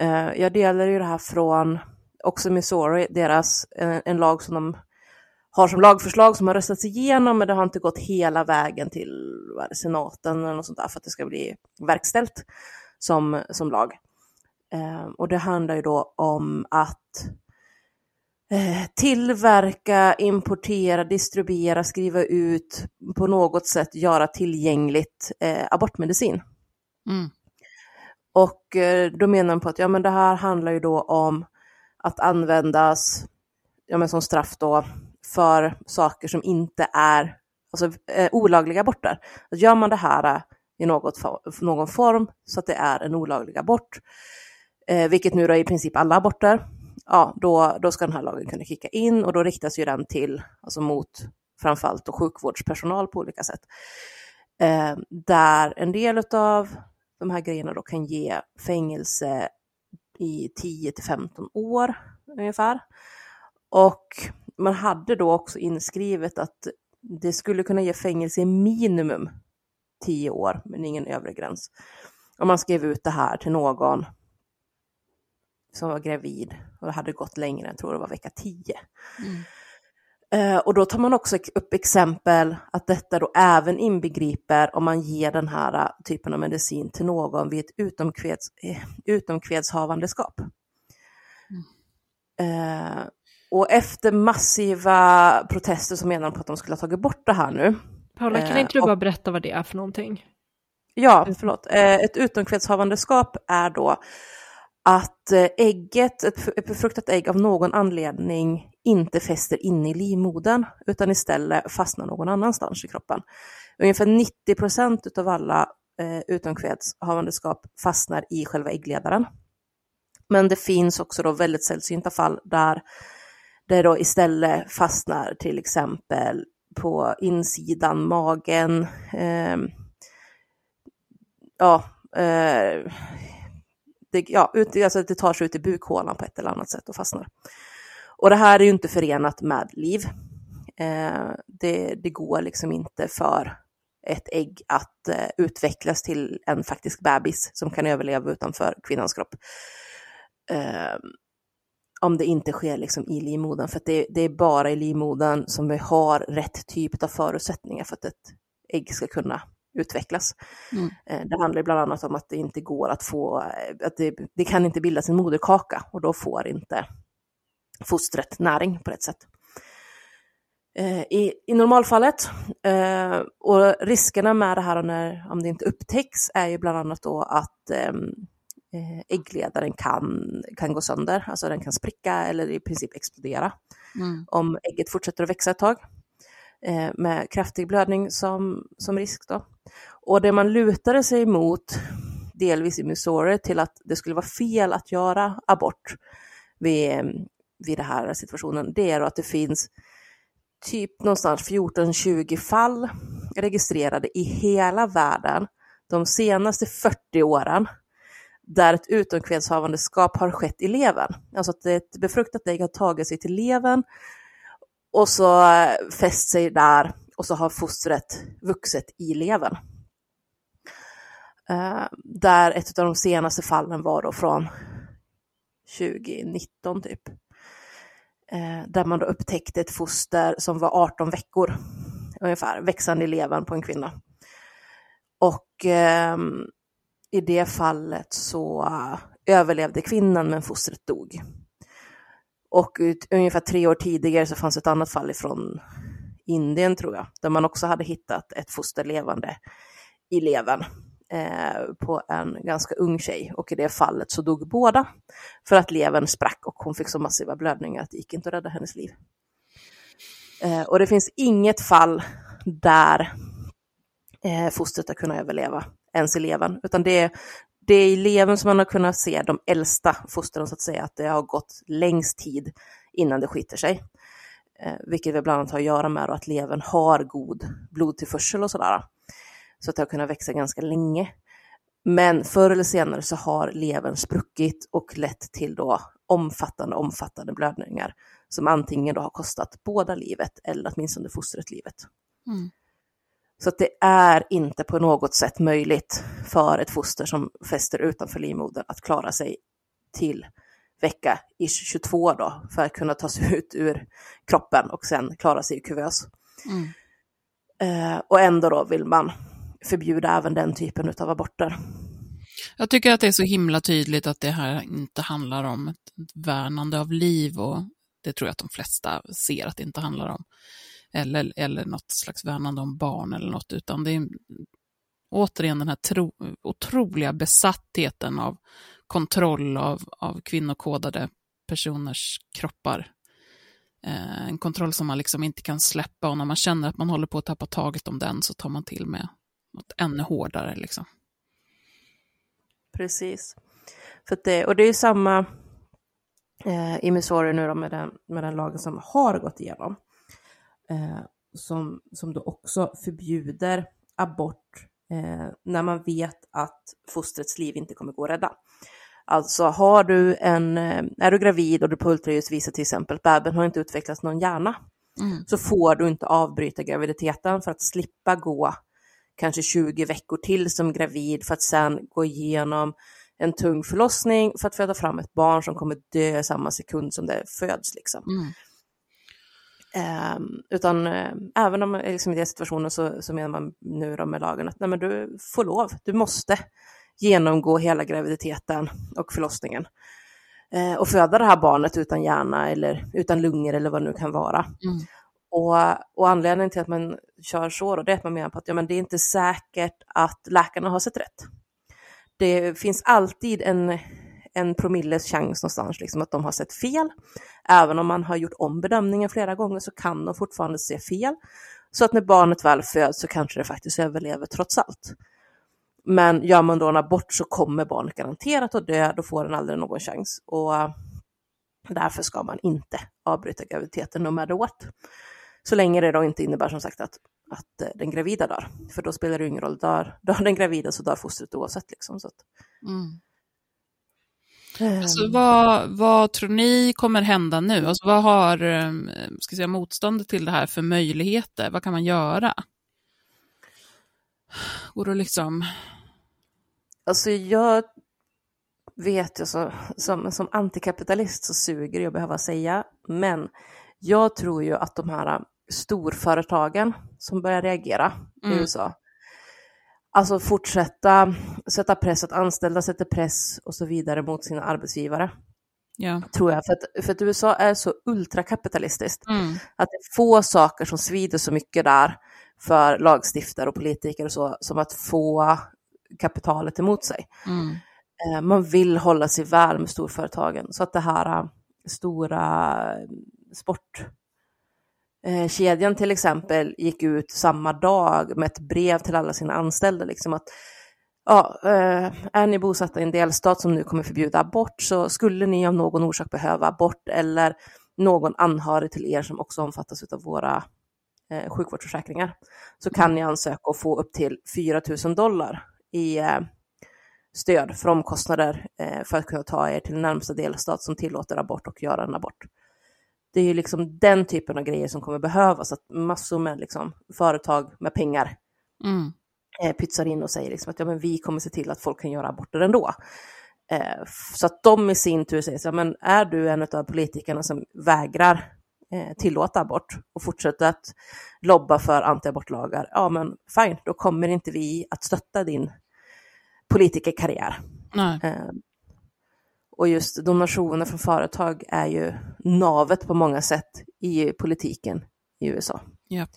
Eh, jag delar ju det här från också Missouri, deras, en, en lag som de har som lagförslag som har röstats igenom, men det har inte gått hela vägen till vad det, senaten eller något sånt där för att det ska bli verkställt som, som lag. Eh, och det handlar ju då om att eh, tillverka, importera, distribuera, skriva ut, på något sätt göra tillgängligt eh, abortmedicin. Mm. Och eh, då menar man på att ja, men det här handlar ju då om att användas ja, men som straff då för saker som inte är alltså, eh, olagliga aborter. Att gör man det här eh, i något, någon form så att det är en olaglig abort, eh, vilket nu då är i princip alla aborter, ja, då, då ska den här lagen kunna kicka in och då riktas ju den till, alltså mot framförallt då sjukvårdspersonal på olika sätt. Eh, där en del av de här grejerna då kan ge fängelse i 10 till 15 år ungefär. Och man hade då också inskrivet att det skulle kunna ge fängelse i minimum 10 år, men ingen övre gräns. Om man skrev ut det här till någon som var gravid och hade gått längre, jag tror det var vecka 10. Eh, och då tar man också upp exempel att detta då även inbegriper om man ger den här eh, typen av medicin till någon vid ett utomkveds, eh, utomkvedshavandeskap. Eh, och efter massiva protester så menar de på att de skulle ha tagit bort det här nu. Paula, kan Eh, inte du och- bara berätta vad det är för någonting? Ja, förlåt. Eh, Ett utomkvedshavandeskap är då att eh, ägget, ett befruktat ägg av någon anledning inte fäster inne i livmodern utan istället fastnar någon annanstans i kroppen. Ungefär 90 procent av alla eh, utomkvedshavandeskap fastnar i själva äggledaren. Men det finns också då väldigt sällsynta fall där det då istället fastnar till exempel på insidan, magen, eh, ja, eh, det, ja ut, alltså det tar sig ut i bukhålan på ett eller annat sätt och fastnar. Och det här är ju inte förenat med liv. Eh, det, det går liksom inte för ett ägg att eh, utvecklas till en faktisk bebis som kan överleva utanför kvinnans kropp. Eh, om det inte sker liksom i livmodern, för att det, det är bara i livmodern som vi har rätt typ av förutsättningar för att ett ägg ska kunna utvecklas. Mm. Eh, Det handlar bland annat om att det inte går att få, eh, att det, det kan inte bildas en moderkaka och då får inte fostret näring på rätt sätt. Eh, I, i normalfallet, och riskerna med det här när, om det inte upptäcks är ju bland annat då att ehm, eh, äggledaren kan, kan gå sönder, alltså den kan spricka eller i princip explodera Mm. om ägget fortsätter att växa ett tag eh, med kraftig blödning som, som risk. Då. Och det man lutade sig mot, delvis i Missouri, till att det skulle vara fel att göra abort vid, vid den här situationen, det är då att det finns typ någonstans 14-20 fall registrerade i hela världen de senaste 40 åren där ett utomkvedshavandeskap har skett i levern. Alltså att ett befruktat ägg har tagit sig till levern och så eh, fäst sig där och så har fostret vuxit i levern. Eh, där ett av de senaste fallen var då från 2019 typ. Eh, där man då upptäckte ett foster som var 18 veckor ungefär, växande i levern på en kvinna. Och ehm, i det fallet så eh, överlevde kvinnan men fostret dog. Och ut, ungefär tre år tidigare så fanns ett annat fall ifrån Indien tror jag, där man också hade hittat ett foster levande i levern eh, på en ganska ung tjej. Och i det fallet så dog båda för att levern sprack och hon fick så massiva blödningar att det gick inte att rädda hennes liv. Eh, och det finns inget fall där eh, fostret har kunnat överleva ens i levern, utan det är, det är i levern som man har kunnat se de äldsta fostren så att säga, att det har gått längst tid innan det skiter sig. eh, vilket väl bland annat har att göra med att levern har god blodtillförsel och sådär. Så att det har kunnat växa ganska länge. Men förr eller senare så har levern spruckit och lett till då omfattande, omfattande blödningar som antingen då har kostat båda livet eller åtminstone fostret livet. Mm. Så det är inte på något sätt möjligt för ett foster som fäster utanför livmodern att klara sig till vecka i 22 då för att kunna ta sig ut ur kroppen och sen klara sig i kuvös. Mm. Eh, och ändå då vill man förbjuda även den typen av aborter. Jag tycker att det är så himla tydligt att det här inte handlar om ett värnande av liv och det tror jag att de flesta ser att det inte handlar om. Eller, eller något slags värnande om barn eller något, utan det är återigen den här tro, otroliga besattheten av kontroll av, av kvinnokodade personers kroppar. Eh, en kontroll som man liksom inte kan släppa och när man känner att man håller på att tappa taget om den så tar man till med något ännu hårdare. Liksom. Precis. För det, och det är samma eh, i Missouri nu då med den, med den lagen som har gått igenom. Eh, som, som då också förbjuder abort eh, när man vet att fostrets liv inte kommer gå att rädda. Alltså har du en, eh, är du gravid och du på ultraljud visar till exempel att bebisen har inte utvecklats någon hjärna, Mm. så får du inte avbryta graviditeten för att slippa gå kanske 20 veckor till som gravid för att sen gå igenom en tung förlossning för att föda fram ett barn som kommer dö samma sekund som det föds. Liksom. Mm. Um, utan uh, även om liksom, i den situationen så, så menar man nu då med lagen att nej, men du får lov, du måste genomgå hela graviditeten och förlossningen uh, och föda det här barnet utan hjärna eller utan lungor eller vad det nu kan vara. Mm. Och, och anledningen till att man kör så då, det är att man menar på att ja, men det är inte säkert att läkarna har sett rätt. Det finns alltid en, en promilles chans någonstans liksom, att de har sett fel. Även om man har gjort om bedömningen flera gånger så kan de fortfarande se fel. Så att när barnet väl föds så kanske det faktiskt överlever trots allt. Men gör man då en abort så kommer barnet garanterat att dö, då får den aldrig någon chans. Och eh, därför ska man inte avbryta graviditeten no matter what. Så länge det då inte innebär som sagt att, att eh, den gravida dör. För då spelar det ingen roll, dör, dör den gravida så dör fostret oavsett. Liksom, så att, Mm. Alltså, vad, vad tror ni kommer hända nu? Alltså, vad har eh, ska jag säga, motståndet till det här för möjligheter? Vad kan man göra? Går det liksom... Alltså jag vet ju så, som, som antikapitalist så suger att behöva säga, men jag tror ju att de här storföretagen som börjar reagera Mm. i USA, alltså fortsätta sätta press, att anställda sätter press och så vidare mot sina arbetsgivare, Ja. tror jag. För att, för att USA är så ultrakapitalistiskt, Mm. att det är få saker som svider så mycket där för lagstiftare och politiker och så, som att få kapitalet emot sig. Mm. Eh, man vill hålla sig väl med storföretagen. Så att det här eh, stora eh, kedjan till exempel gick ut samma dag med ett brev till alla sina anställda. Liksom att, ja, eh, är ni bosatta i en delstat som nu kommer förbjuda abort så skulle ni av någon orsak behöva abort eller någon anhörig till er som också omfattas av våra eh, sjukvårdsförsäkringar så kan ni ansöka och få upp till 4 000 dollar i eh, stöd för omkostnader eh, för att kunna ta er till närmsta delstat som tillåter abort och göra en abort. Det är ju liksom den typen av grejer som kommer behövas, att massor med liksom, företag med pengar Mm. eh, pytsar in och säger liksom att ja, men vi kommer se till att folk kan göra aborter ändå. Eh, så att de i sin tur säger så här, men är du en av politikerna som vägrar eh, tillåta abort och fortsätter att lobba för antiabortlagar, ja men fine, då kommer inte vi att stötta din politikerkarriär. Nej. Och just donationer från företag är ju navet på många sätt i politiken i USA. Japp.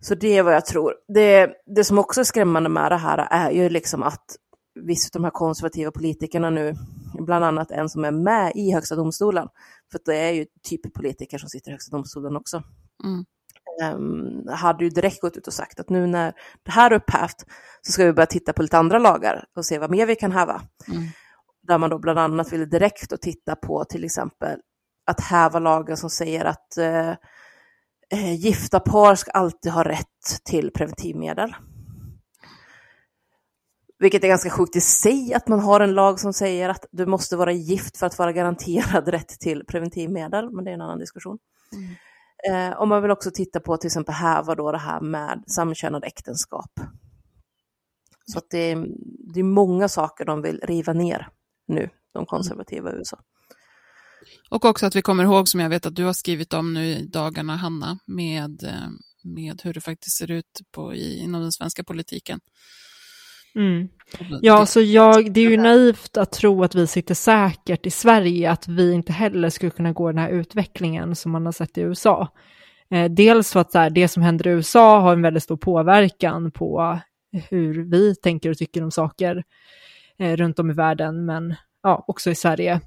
Så det är vad jag tror. Det, det som också är skrämmande med det här är ju liksom att vissa av de här konservativa politikerna nu, bland annat en som är med i Högsta domstolen, för det är ju typ politiker som sitter i Högsta domstolen också, Mm. um, hade ju direkt gått ut och sagt att nu när det här är upphävt så ska vi börja titta på lite andra lagar och se vad mer vi kan häva. Mm. Där man då bland annat ville direkt då titta på till exempel att häva lagen som säger att eh, eh, gifta par ska alltid ha rätt till preventivmedel. Vilket är ganska sjukt i sig att man har en lag som säger att du måste vara gift för att vara garanterad rätt till preventivmedel, men det är en annan diskussion. Mm. Eh, och man vill också titta på till exempel häva då det här med samkönade äktenskap. Så att det, är, det är många saker de vill riva ner nu, de konservativa i USA. Och också att vi kommer ihåg, som jag vet att du har skrivit om nu i dagarna, Hanna, med, eh, med hur det faktiskt ser ut på, i, inom den svenska politiken. Mm. Ja, så jag, det är ju naivt att tro att vi sitter säkert i Sverige, att vi inte heller skulle kunna gå den här utvecklingen som man har sett i USA. Eh, dels för att här, det som händer i USA har en väldigt stor påverkan på hur vi tänker och tycker om saker eh, runt om i världen, men ja, också i Sverige.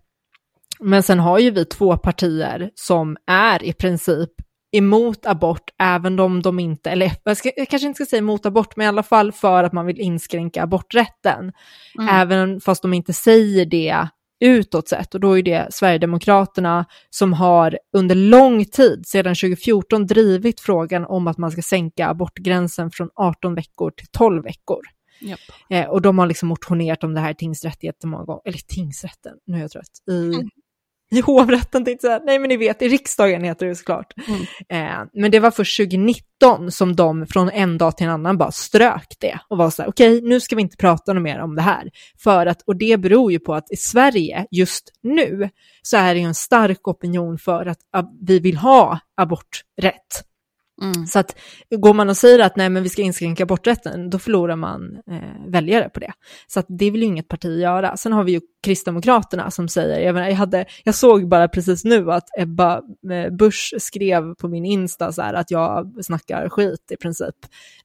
Men sen har ju vi två partier som är i princip emot abort, även om de inte, eller jag, ska, jag kanske inte ska säga emot abort, men i alla fall för att man vill inskränka aborträtten. Mm. Även fast de inte säger det utåt sett. Och då är det Sverigedemokraterna som har under lång tid, sedan 2014, drivit frågan om att man ska sänka abortgränsen från 18 veckor till 12 veckor. Yep. Eh, och de har liksom motionerat om det här i tingsrätt jättemånga gånger, eller tingsrätten, nu är jag trött, i mm i hovrätten tänkte jag nej men ni vet, i riksdagen heter det såklart. Mm. Eh, men det var först 2019 som de från en dag till en annan bara strök det och var så här, okej, okay, nu ska vi inte prata något mer om det här. För att, och det beror ju på att i Sverige just nu så är det ju en stark opinion för att, att vi vill ha aborträtt. Mm. Så att går man och säger att nej men vi ska inskränka aborträtten, då förlorar man eh, väljare på det. Så att det vill ju inget parti göra. Sen har vi ju Kristdemokraterna som säger, jag, menar, jag, hade, jag såg bara precis nu att Ebba eh, Busch skrev på min Insta så här, att jag snackar skit i princip,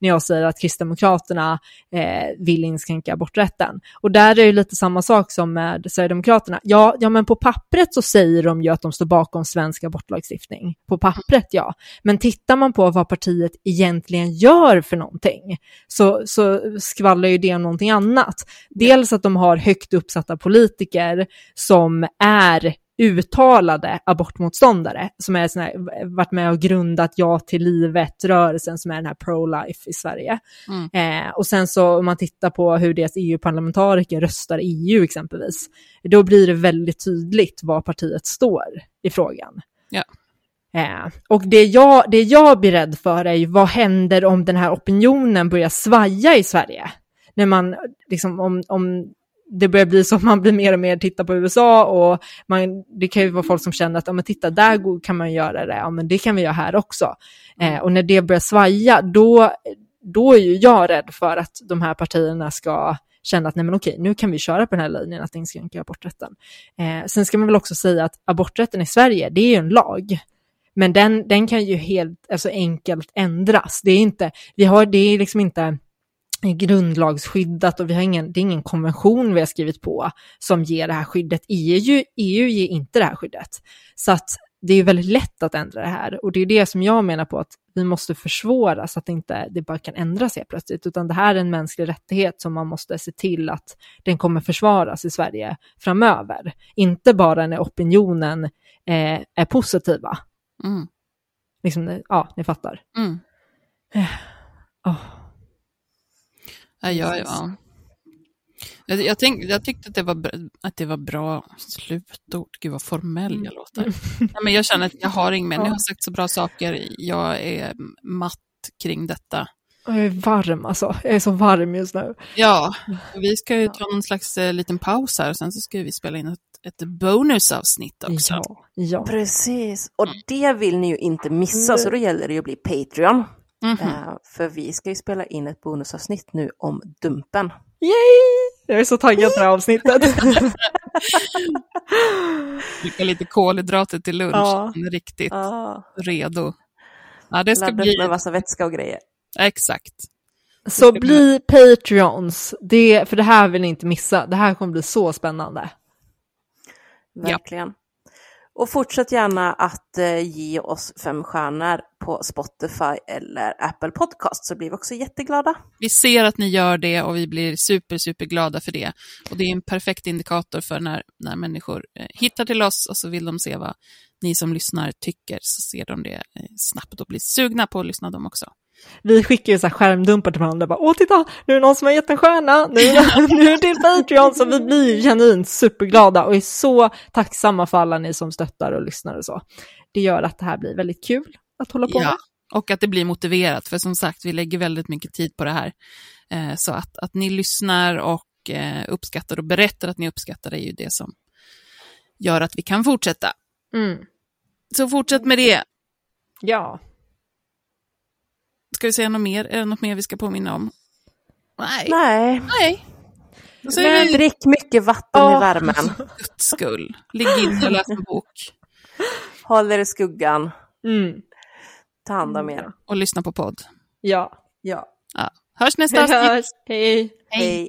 när jag säger att Kristdemokraterna eh, vill inskränka aborträtten. Och där är det lite samma sak som med Sverigedemokraterna. Ja, ja, men på pappret så säger de ju att de står bakom svensk abortlagstiftning. På pappret ja, men tittar man på vad partiet egentligen gör för någonting så, så skvallrar ju det om någonting annat. Dels att de har högt uppsatta politiker som är uttalade abortmotståndare som är här, varit med och grundat Ja till livet-rörelsen som är den här pro-life i Sverige. Mm. Eh, och sen så om man tittar på hur deras EU-parlamentariker röstar i EU exempelvis, då blir det väldigt tydligt var partiet står i frågan. Ja. Eh, och det jag, det jag blir rädd för är ju vad händer om den här opinionen börjar svaja i Sverige? När man, liksom om, om det börjar bli så att man blir mer och mer titta på USA och man, det kan ju vara folk som känner att, ja men titta där kan man göra det, ja men det kan vi göra här också. Eh, och när det börjar svaja, då, då är ju jag rädd för att de här partierna ska känna att nej men okej, nu kan vi köra på den här linjen att inskränka aborträtten. Eh, sen ska man väl också säga att aborträtten i Sverige, det är ju en lag. Men den, den kan ju helt alltså enkelt ändras. Det är inte, vi har, det är liksom inte eh, grundlagsskyddat och vi har ingen, det är ingen konvention vi har skrivit på som ger det här skyddet. EU, EU ger inte det här skyddet. Så att det är väldigt lätt att ändra det här och det är det som jag menar på att vi måste försvåra så att det inte det bara kan ändras helt plötsligt, utan det här är en mänsklig rättighet som man måste se till att den kommer försvaras i Sverige framöver. Inte bara när opinionen eh, är positiva. Mm. Liksom, ja, ni fattar. Mm. Oh. Ja, ja, ja. Jag, jag, tänk, jag tyckte att det, var, att det var bra slutord. Gud vad formell jag mm. låter. Ja, men jag känner att jag har ingen mer. Ni har sagt så bra saker. Jag är matt kring detta. Jag är varm alltså. Jag är så varm just nu. Ja, vi ska ju ta någon slags eh, liten paus här och sen så ska vi spela in ett, ett bonusavsnitt också. Ja, ja. Precis, och det vill ni ju inte missa, så då gäller det ju att bli Patreon. Mm -hmm. uh, för vi ska ju spela in ett bonusavsnitt nu om Dumpen. Yay! Jag är så taggad på det här avsnittet. Dricka lite kolhydrater till lunch, ja. riktigt ja. redo. Ja, det ska Laddat bli... med massa vätska och grejer. Exakt. Så bli Patreons, det, för det här vill ni inte missa. Det här kommer bli så spännande. Verkligen. Ja. Och fortsätt gärna att eh, ge oss fem stjärnor på Spotify eller Apple Podcast så blir vi också jätteglada. Vi ser att ni gör det och vi blir super, super glada för det. Och det är en perfekt indikator för när, när människor eh, hittar till oss och så vill de se vad ni som lyssnar tycker, så ser de det eh, snabbt och blir sugna på att lyssna de också. Vi skickar ju så här skärmdumpar till varandra, bara åh titta, nu är det någon som har gett en stjärna, nu, nu är det Patreon, så vi blir genuint superglada och är så tacksamma för alla ni som stöttar och lyssnar och så. Det gör att det här blir väldigt kul att hålla på Ja, med. och att det blir motiverat, för som sagt, vi lägger väldigt mycket tid på det här. Eh, så att, att ni lyssnar och eh, uppskattar och berättar att ni uppskattar det är ju det som gör att vi kan fortsätta. Mm. Så fortsätt med det. Ja, Ska vi säga något mer? Är det något mer vi ska påminna om? Nej. Nej, Nej. Säger vi drick mycket vatten Åh. i värmen. Guds skull. Ligg inne och läs en bok. Håll er i skuggan. mm. Ta hand om er. Och lyssna på podd. ja. Ja, Ja. Hörs nästa avsnitt. hörs, hej. hej.